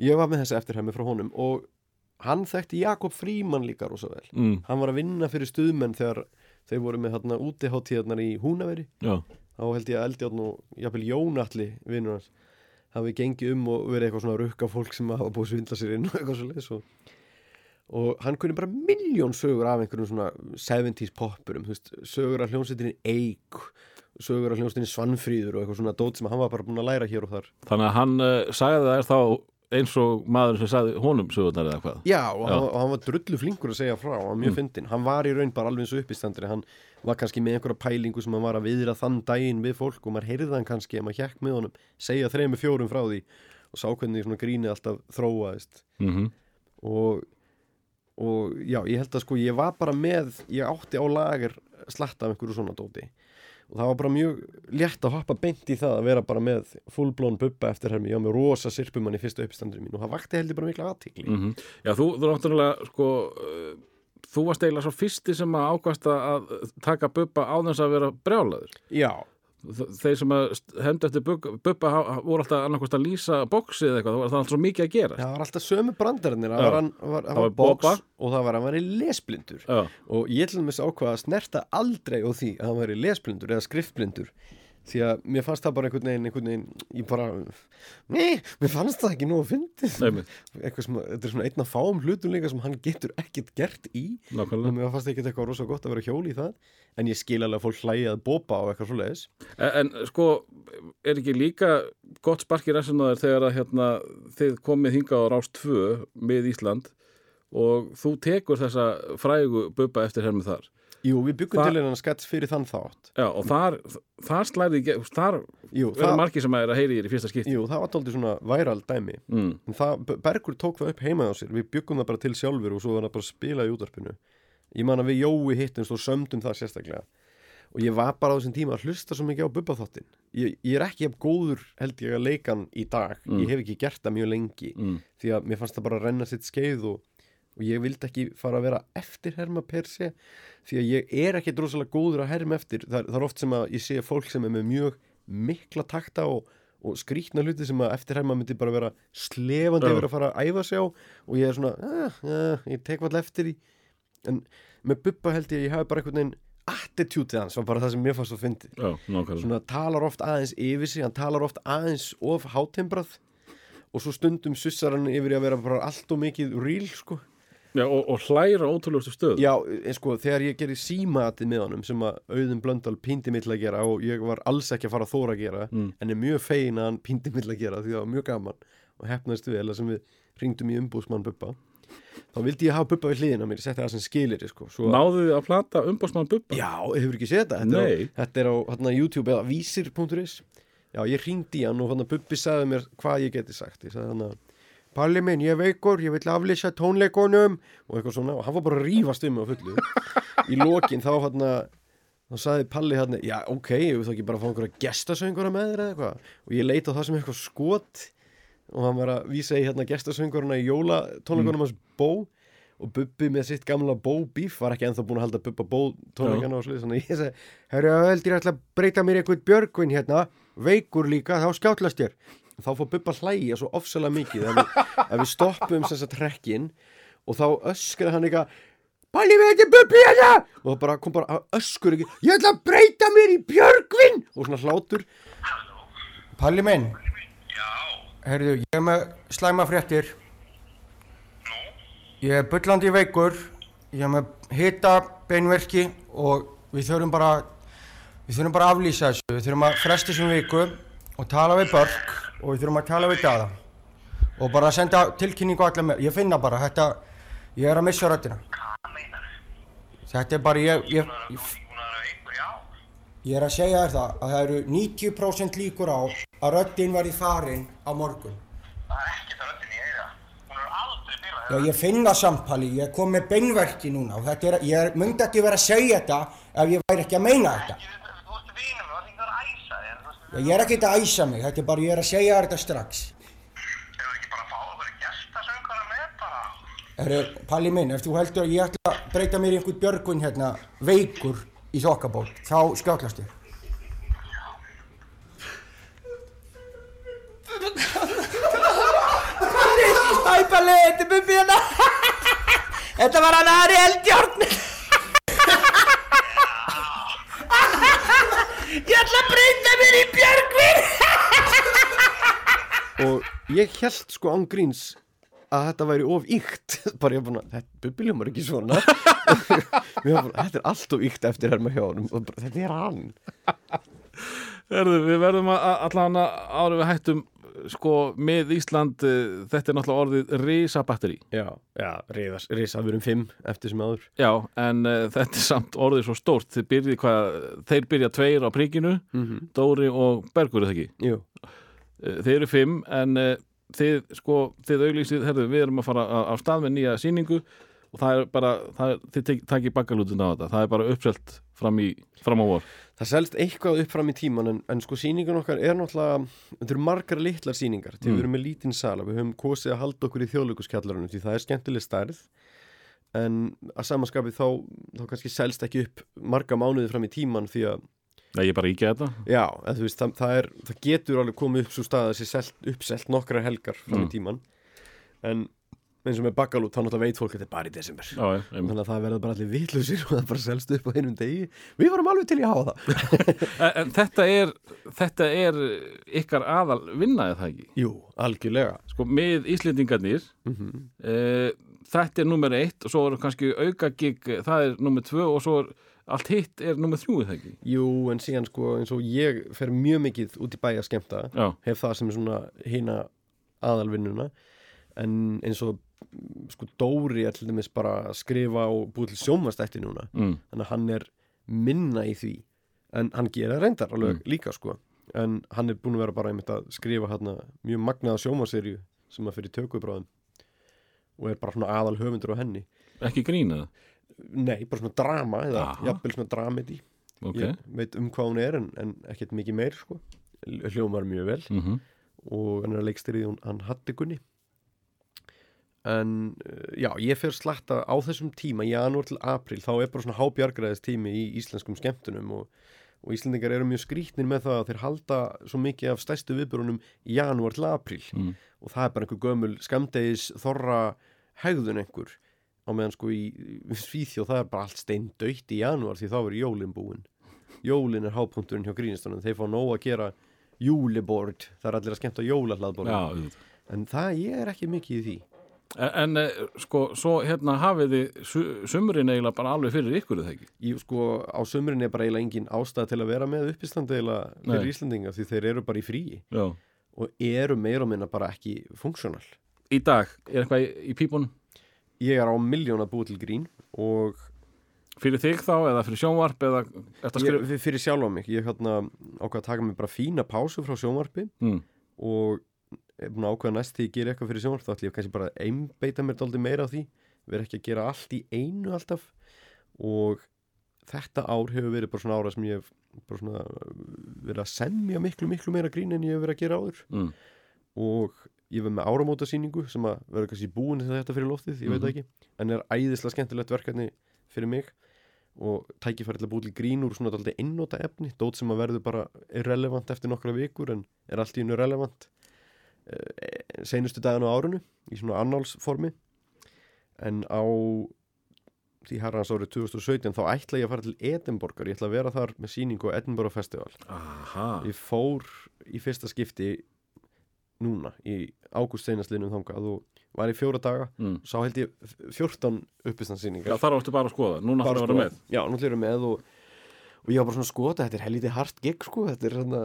Speaker 3: ég var með þessi eftirhæmi frá honum og hann þekkti Jakob Fríman líka rosa vel
Speaker 2: mm.
Speaker 3: hann var að vinna fyrir stuðmenn þegar þeir voru með hérna útiháttíðarnar í Húnaveri
Speaker 2: Já,
Speaker 3: þá held ég að Eldjárn og jafnvel Jónatli vinnur hans hafi gengið um og verið eitthvað svona rukka fólk sem hafa búið svindla sér inn og (laughs) eitthvað svo leis og, og hann kunni bara miljón sögur af einhverjum svona 70s poppurum, þú veist, sögur af hljónsettinni Eik, sögur af hljónsettinni Svanfríður og eitthvað svona dót sem hann var bara búin að læra hér og þar.
Speaker 2: þannig að hann uh, sagði er þá eins og maður sem sagði honum sögurnar eða hvað?
Speaker 3: Já, og,
Speaker 2: Já.
Speaker 3: Hann, og hann var drullu flinkur að segja frá, var mjög
Speaker 2: Mm.
Speaker 3: fyndinn, hann var í raun bara alveg eins og uppistandri, hann var kannski með einhverja pælingu sem hann var að viðra þann daginn við fólk og maður heyrði hann kannski maður hjekk með honum, segja þrejum fjórum frá því og sá hvernig svona grínið alltaf þróaðist.
Speaker 2: Mm
Speaker 3: og, og já, ég held að sko ég var bara með, ég átti á lager slatta af einhverju svona dóti og það var bara mjög létt að hoppa beint í það að vera bara með fullblón bubba eftir hermi, ég var með rosa sirpumann í fyrsta uppstandinu mín og það vakti heldur bara mikla aðtíkli
Speaker 2: -hmm. Já, þú, þú náttúrulega sko, uh, þú varst eiginlega svo fyrsti sem að ákvasta að taka bubba á þess að vera brjálaður.
Speaker 3: Já,
Speaker 2: þeir sem að hendu eftir Bubba, voru alltaf annarkost að lýsa bóksið eða eitthvað, það var það alltaf svo mikið að gera
Speaker 3: það var alltaf sömu brandarinn það var, hann, var, það
Speaker 2: var Bobba.
Speaker 3: og það var hann væri lesblindur.
Speaker 2: Já,
Speaker 3: og ég til dæmis ákvaða að snerta aldrei á því að hann væri lesblindur eða skriftblindur því að mér fannst það bara einhvern veginn, einhvern veginn ég bara, nei, mér fannst það ekki nú að sem, þetta er svona einn af fáum hlutum líka sem hann getur ekkert gert í. Og
Speaker 2: nákvæmlega
Speaker 3: mér fannst ekkert eitthvað rosa gott að vera hjóli í það. En ég skil alveg að fólk hlægi að bópa á eitthvað svo leiðis
Speaker 2: En, en sko, er ekki líka gott sparki ræsinaður þegar að hérna, þið komið hingað á Rást 2 með Ísland og þú tekur þessa frægu bubba eftir hermið þar
Speaker 3: Jú, við byggum
Speaker 2: Það-
Speaker 3: til hennan skets fyrir þann þátt.
Speaker 2: Já, og þar, þar slæði, þar
Speaker 3: Jú,
Speaker 2: eru
Speaker 3: það,
Speaker 2: margir sem er að heyri þér í fyrsta skipti.
Speaker 3: Jú, það var tóldi svona væral dæmi.
Speaker 2: Mm.
Speaker 3: en það, Bergur tók það upp heima á sér. Við byggum það bara til sjálfur og svo var það bara að spila í útarpinu ég man að við Jói hittumst og sömdum það sérstaklega. Og ég var bara á þessum tíma að hlusta svo mikið á bubbaþáttin ég, ég er ekki jafn góður held ég að leikan í dag.
Speaker 2: Mm.
Speaker 3: ég hef ekki gert það mjög lengi.
Speaker 2: Mm.
Speaker 3: því að mér fannst það bara að renna sitt skeið og, og ég vildi ekki fara að vera eftirherma per se því að ég er ekki drosalega góður að herma eftir. Það, það er oft sem að ég sé fólk sem er með mjög mikla takta og, og skrýtna hluti sem að eftirherma myndi bara vera slefandi yfir að fara að æfa sig á. Og ég er svona, ah, ah, ég tek vall eftir í en með Bubba held ég að ég hafi bara einhvern veginn attitútið hans var bara það sem mér fannst að fyndi svona talar oft aðeins yfir sig hann talar oft aðeins of hátembrað. Og svo stundum sussar hann yfir að vera bara allt og mikið real sko
Speaker 2: Já, og, og hlæra ótrúlegustu stöð
Speaker 3: já, sko, þegar ég gerði símatið með honum sem að Auðun Blöndal píndi mig til að gera og ég var alls ekki að fara að þóra að gera
Speaker 2: Mm.
Speaker 3: en er mjög fegin að hann píndi mig til að gera því það var mjög gaman og hefnaðist vel að sem við ringdum í umbúsmann Bubba þá vildi ég hafa Bubba við hliðina mér, ég setti það sem skilir sko, svo
Speaker 2: Náðu þið að plata umbósmann bubba?
Speaker 3: Já, hefur ekki séð þetta? Þetta er
Speaker 2: Nei.
Speaker 3: á, þetta er á hérna, YouTube eða vísir.is Já, ég ringdi hann og hann Bubbi sagði mér hvað ég geti sagt Ég sagði hann Palli minn, ég veikur, ég vil aflýsa tónleikonum og eitthvað svona og hann var bara að rífast um mig á fullu. Í lokin þá hann þá sagði Palli hann, já ok, ég vil þá ekki bara fá einhverja gestasöngura með þér eða eitthvað? Og ég leita það sem eitthvað skot og hann var að vísa í hérna gestasöngurina í jólatónleikonum hans Bó. Og Bubbi með sitt gamla Bó bíf var ekki ennþá búin að halda Bubba Bó tónleikana og slið þannig að ég segi, herru, ég ætla að breyta mér eitthvað björgvin hérna. Veikur líka, þá skjátlast ég þá fór Bubba hlæja svo ofsalega mikið að við, að við stoppum þess að trekkin og þá öskraði hann eitthvað Palli við þetta Bubbi hérna! Og það bara kom bara öskur ekki ég ætla að breyta mér í björgvin! Og svona hlátur.
Speaker 4: Palli minn,
Speaker 5: Já,
Speaker 4: heyrðu, ég er með slæma fréttir. Ég er bullandi veikur, ég er með hita beinverki og við þurfum bara, við þurfum bara að aflýsa þessu. Við þurfum að fresta þessum viku og tala við Börk og við þurfum að tala við Dada. Og bara senda tilkynningu á alla með, ég finna bara, þetta, ég er að missa
Speaker 5: þú?
Speaker 4: Þetta er bara, ég, ég, ég,
Speaker 5: að í
Speaker 4: er að segja þér það að það eru 90% líkur á að röddin verði farin á morgun.
Speaker 5: Það er ekki það röddin í eiga. Hún er aldrei.
Speaker 4: Já, ég finna sampali, ég kom með beinverki núna og þetta er, ég myndi ekki vera að segja þetta ef ég væri ekki að meina þetta.
Speaker 5: Þú ert vinum, þú ert ekki að æsa þér. Þú veist,
Speaker 4: Já, ég er ekki að æsa mig, þetta er bara, ég er að segja þetta strax.
Speaker 5: Hefur ekki bara að fá okkur gestasöngara með bara?
Speaker 4: Herru, Palli minn, ef þú heldur að ég ætla að breyta mér í einhvern björgun hérna, veikur í þokkaból, þá skjátlast ég.
Speaker 6: Æ, Palli, þetta er Bubbi hérna (laughs) Þetta var hann Ari Eldjárn Ég ætla að breyta mér í Björgvin. (laughs)
Speaker 3: Og ég held sko án gríns að þetta væri of ykt (laughs) bara ég var búin að, þetta bubbiljómar ekki svona. (laughs) Búin að, þetta er allt of ykt eftir herma hjá honum og bara, þetta er hann.
Speaker 2: Erðu, við verðum að allan árið við hættum sko með Ísland eh, þetta er náttúrulega orðið risabatteri.
Speaker 3: Já, já, riðas, risa, við erum fimm eftir sem áður.
Speaker 2: Já, en uh, þetta er samt orðið svo stórt. Þeir byrja, hvað, þeir byrja tveir á príkinu Dóri og Bergur er það ekki?
Speaker 3: Jú,
Speaker 2: Eh, Þeir eru fimm en uh, þið sko, þið auglýsið, herðu, við erum að fara á, stað með nýja sýningu og það er bara, það er, þið tek, takið bakkalútin á þetta, það er bara uppselt fram, í, fram á vor.
Speaker 3: það selst eitthvað upp fram í tíman en, en sko sýningun okkar er náttúrulega þetta eru margar litlar sýningar. Til við erum með lítinn sala, við höfum kosið að halda okkur í þjóðlökuskjallarunum því það er skemmtileg stærð. En að samanskapi þá, þá kannski selst ekki upp marga mánuði fram í tíman því að
Speaker 2: ég er bara þetta.
Speaker 3: Já, veist, það, það, er, það getur alveg komið upp svo stað að þessi selt, uppselt nokkrar helgar fram í tíman en eins og með bakkalút þá náttúrulega veit fólk að þetta er bara í desember.
Speaker 2: Já, já, einmitt.
Speaker 3: þannig að það verður bara allir vitlusir og það bara selst upp á einum degi. Við varum alveg til í að hafa það. (laughs)
Speaker 2: En, en þetta er, þetta er ykkar aðal vinnaðið það ekki?
Speaker 3: Jú, algjörlega.
Speaker 2: Sko, með Íslendingarnir, uh, þetta er nummer eitt og svo er kannski auka gig, það er nummer tvö og svo er allt hitt er nummer þrjú, er það ekki?
Speaker 3: Jú, en síðan sko eins og ég fer mjög mikið út í bæ að skemmta
Speaker 2: Já,
Speaker 3: hef það sem er svona hina aðalvinnuna. En eins og mm, sko Dóri er til dæmis bara að skrifa og búið til sjónvastætti núna.
Speaker 2: Mm,
Speaker 3: þannig að hann er minna í því en hann gera reyndar alveg líka sko. En hann er búin að vera bara einmitt að skrifa hérna mjög magnaða sjómaserju sem að fyrir tökubráðum og er bara svona aðal höfundur á henni.
Speaker 2: Ekki grína það?
Speaker 3: nei, bara svona drama eða jafnvel svona dramedy.
Speaker 2: Ok.
Speaker 3: ég veit um hvað hún er en, en ekkert mikið meir sko. Hljómar mjög vel.
Speaker 2: Mm
Speaker 3: og hann er að leikstyrið hún hann Hatti Gunni en uh, já, ég fer slatta á þessum tíma, janúar til april þá er bara svona hábjargræðis tími í íslenskum skemmtunum og, og Íslendingar eru mjög skrítnir með það að þeir halda svo mikið af stærstu viðbörunum í janúar til april
Speaker 2: Mm.
Speaker 3: og það er bara einhver gömul skamdegis þorra hegðun einhver á meðan sko í Svíþjóð það er bara allt steindautt í janúar því þá er jólin búin. Jólin er hápunkturinn hjá grínistunum þeir fá nóg að gera júlibord það er allir að skemmta jólahlaðbord en það ég er ekki mikið í því
Speaker 2: En, en eh, sko, svo hérna hafið þið su sumrin eiginlega bara alveg fyrir ykkur, er það ekki?
Speaker 3: ég sko á sömurinn er bara eiginlega engin ástæð til að vera með uppistandi eiginlega fyrir
Speaker 2: Nei.
Speaker 3: Íslandinga því þeir eru bara í fríi
Speaker 2: Já.
Speaker 3: og eru meira og minna bara ekki funksjónal
Speaker 2: Í dag, er eitthvað í, í pípunum?
Speaker 3: ég er á miljón að búa til grín og
Speaker 2: Fyrir þig þá, eða fyrir sjónvarp, eða
Speaker 3: ég, fyrir sjálfa mig ég hérna ákvað að taka mig bara fína pásu frá sjónvarpi
Speaker 2: Mm.
Speaker 3: og er búin að ákveða næst því ég ger eitthvað fyrir sjónvarp þá ætlum ég kannski bara að einbeita mér dálítið meira á því vera ekki að gera allt í einu alltaf. Og þetta ár hefur verið bara svona ára sem ég hef bara svona verið að semja miklu miklu meira grín en ég hef verið að gera áður.
Speaker 2: Mm.
Speaker 3: og ég verið með áramótasýningu sem að verður kannski búin þetta fyrir loftið, ég veit það ekki en er æðislega skemmtilegt verkefni fyrir mig. Og tækifæri til að búið til grín úr svona dálítið einnóta efni dót sem að verður bara irrelevant eftir nokkra vikur en er allt í hennu relevant uh, seinustu daginn á árinu í svona annálsformi. En á því herrans árið 2017 þá ætla ég að fara til Edinborgar, ég ætla að vera þar með sýningu á Edinburgh Festival.
Speaker 2: Aha.
Speaker 3: ég fór í fyrsta skipti núna í ágúst seinastlinum þangað og var í fjóra daga.
Speaker 2: Mm.
Speaker 3: sá held ég 14
Speaker 2: Já,
Speaker 3: uppistandsýningar
Speaker 2: þar áttu bara að skoða, núna þarf að vera með.
Speaker 3: já, nú ætlum ég með og, og ég var bara svona skota, þetta er helítið hart gig sko, þetta er svona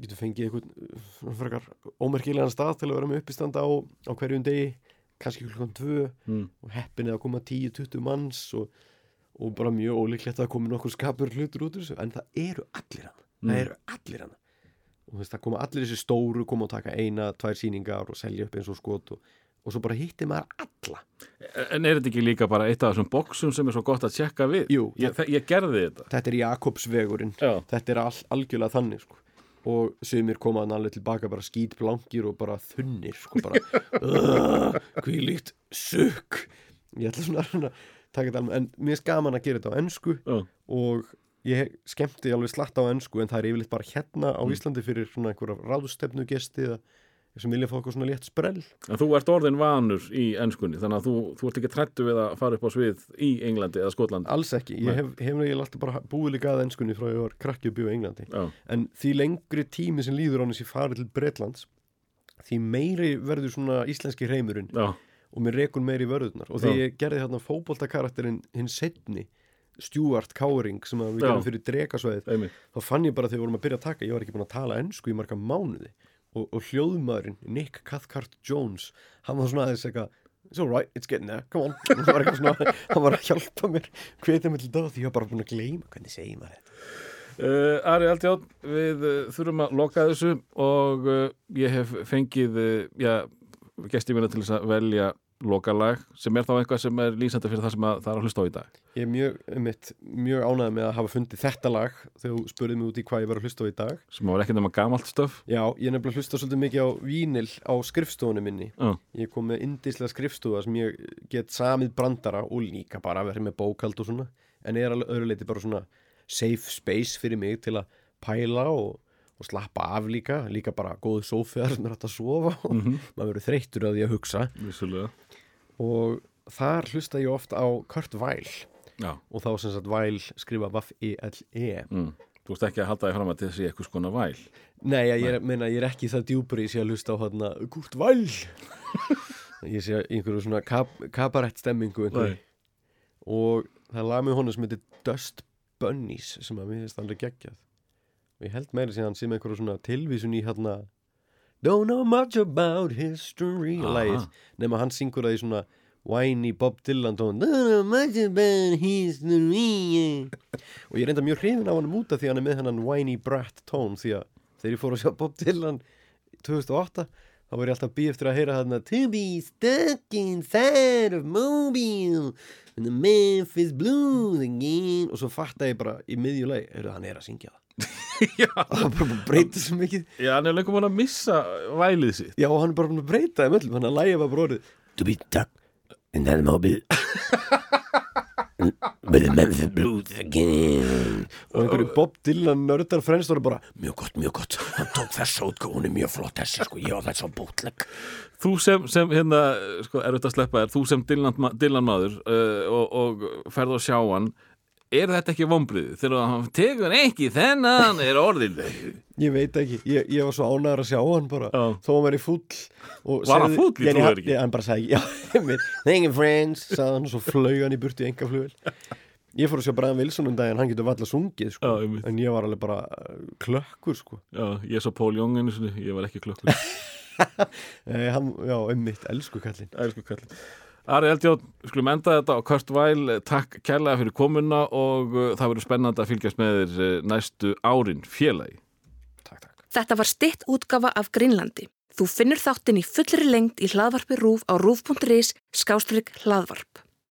Speaker 3: getur fengið einhvern svona frekar ómerkilegan stað til að vera með uppistand á, á hverjum degi kannski klukkan tvö
Speaker 2: Mm.
Speaker 3: og heppinni að koma 10-20 manns og, og bara mjög ólíklegt að komi nokkur skapur hlutur út úr þessu en það eru allir hann það eru allir hann og þú veist, það koma allir þessi stóru koma og taka eina, tvær sýningar og selja upp eins og skot og, og svo bara hitti maður alla
Speaker 2: En er þetta ekki líka bara eitt af þessum boxum sem er svo gott að tjekka við?
Speaker 3: Jú,
Speaker 2: Ég, ég gerði þetta.
Speaker 3: þetta er Jakobsvegurinn
Speaker 2: Já.
Speaker 3: þetta er all, algjörlega þannig sko. og sumir koma hann alveg tilbaka bara skít blankir og bara þunnir sko bara (laughs) uh, hví líkt sukk ég ætla svona, að taka þetta alveg en mér er gaman að gera þetta á ennsku
Speaker 2: Já.
Speaker 3: og ég skemmti alveg slatt á ennsku en það er yfirleitt bara hérna á
Speaker 2: Mm.
Speaker 3: Íslandi fyrir svona einhverja ráðstefnu gesti eða sem vilja fá eitthvað svona létt sprell.
Speaker 2: En þú ert orðin vanur í ennskunni þannig að þú, þú ert ekki trættu við að fara upp á svið í Englandi eða Skotlandi?
Speaker 3: Alls ekki, ég hef, hef eiginlega alltaf bara búið líka að ennskunni frá ég var krakki og bjóð í Englandi.
Speaker 2: Já,
Speaker 3: en því lengri tími sem líður án þess ég farið til Bretlands því meiri verður svona íslenski hreimurinn
Speaker 2: já,
Speaker 3: og mér rekun meiri í vörðunar og því
Speaker 2: Já.
Speaker 3: ég gerði þarna fótboltakarakterinn hinn setni Stuart Cowering sem að við
Speaker 2: Já.
Speaker 3: gerum fyrir drekasvæðið
Speaker 2: einmitt.
Speaker 3: þá fann ég bara þegar við vorum að byrja að taka ég var ekki búin að tala ennsku í marga mánuði og, og hljóðmaðurinn Nick Cathcart Jones hann var svona aðeins eitthvað It's alright, it's getting there, come on. (laughs) Hann var, svona, hann var að hjálpa mér hvetja mig til það því ég var bara búin að gleyma hvernig segir maður þetta?
Speaker 2: Uh, Ari Aldján, við uh, þurfum að loka þessu og uh, ég hef fengið, uh, já, gesti mína til þess að velja lokalag sem er þá eitthvað sem er lýsandi fyrir það sem að, það er að hlusta á í dag.
Speaker 3: Ég er mjög, einmitt, mjög ánægð með að hafa fundið þetta lag þegar þú spurðið mig út í hvað ég var að hlusta á í dag
Speaker 2: Sem var ekki nema gamalt stöf.
Speaker 3: Já, ég nefnilega að hlusta svolítið mikið á vínil á skrifstofunni minni
Speaker 2: Já,
Speaker 3: Ég kom með indislega skrifstofa sem ég get samið brandara og líka bara verið með bókald og svona en er alveg öðru leiti bara svona safe space fyrir mig til að pæla og, og slappa af líka líka bara góðu sófiðar sem er hægt að sofa og (laughs) maður verður þreyttur að því að hugsa
Speaker 2: vissulega.
Speaker 3: Og þar hlusta ég oft á Kurt Weill.
Speaker 2: Já,
Speaker 3: og þá sem sagt Weill skrifa Vaff-E-L-E
Speaker 2: mm. þú ert ekki að halda því fram að þessi eitthvað skona væl.
Speaker 3: Nei, ég, er, meina, ég er ekki það í sé að hlusta á hérna Kurt Weill. (laughs) Ég sé einhverju svona kap, kabarett stemmingu
Speaker 2: Nei.
Speaker 3: og það lag með honum sem heitir Dust Bunnies sem að mér finnst alveg geggjað. Og ég held meiri síðan sem einhverju svona tilvísun í hérna Don't know much about history.
Speaker 2: Aha.
Speaker 3: lagið, nema hann syngur það í svona whiny Bob Dylan tón Don't know much about history. Og ég enda mjög hrifin af hann út af því hann er með hennan whiny brat tón því að þegar ég fór að sjá Bob Dylan 2008 þá var ég alltaf bí eftir að heyra hann To be stuck inside of Mobile and the Memphis Blues again. Og svo fatta ég bara í miðjuleg hann er að syngja það (laughs)
Speaker 2: Já,
Speaker 3: það var bara að breyta svo mikið.
Speaker 2: Já, hann er lengur búin að missa vælið sitt.
Speaker 3: já hann er bara búin að breyta þeim öllum hann að lægja var bróðið To be stuck in that Mobile (laughs) with the Memphis Blues again. Og einhverju Bob Dylan nördar frends voru bara mjög gott, mjög gott. Hann tók þessa útgáð, hún er mjög flott þessi sko, ég á þess að bútleg
Speaker 2: Þú sem, sem hérna, sko, er auðvitað að sleppa þér, þú sem Dylan, Dylan maður uh, og, og ferð og sjá hann, er þetta ekki vombriðið? Þegar hann tekur ekki þennan er orðin.
Speaker 3: Ég veit ekki, ég, ég var svo ánæður að sjá hann bara
Speaker 2: Já.
Speaker 3: þó hann væri fúll og
Speaker 2: Var hann fúll? Ég trúi
Speaker 3: hann-
Speaker 2: ekki.
Speaker 3: Hann bara sagði, (laughs) thank you friends sagði hann og svo flög hann í burtu í engaflugvel Ég fór að sjá Brian Wilson um daginn, hann getur valla sungið sko,
Speaker 2: einmitt.
Speaker 3: en ég var alveg bara uh, klökkur sko
Speaker 2: Já, ég svo Pól Jóng einu sinni, ég var ekki klokkur. (laughs)
Speaker 3: eh, hann, Já, einmitt, elsku kallinn
Speaker 2: Æsku kallin. Ari Eldjón, skulum enda þetta á Kurt Weil, takk kærlega fyrir komuna og uh, það verður spennandi að fylgjast með þér uh, næstu árin félagi.
Speaker 3: Takk, takk
Speaker 1: Þetta var stitt útgafa af Grínlandi. Þú finnur þáttinn í fullri lengd í hlaðvarpi RÚF á rúf.is skástrygg hlaðvarp.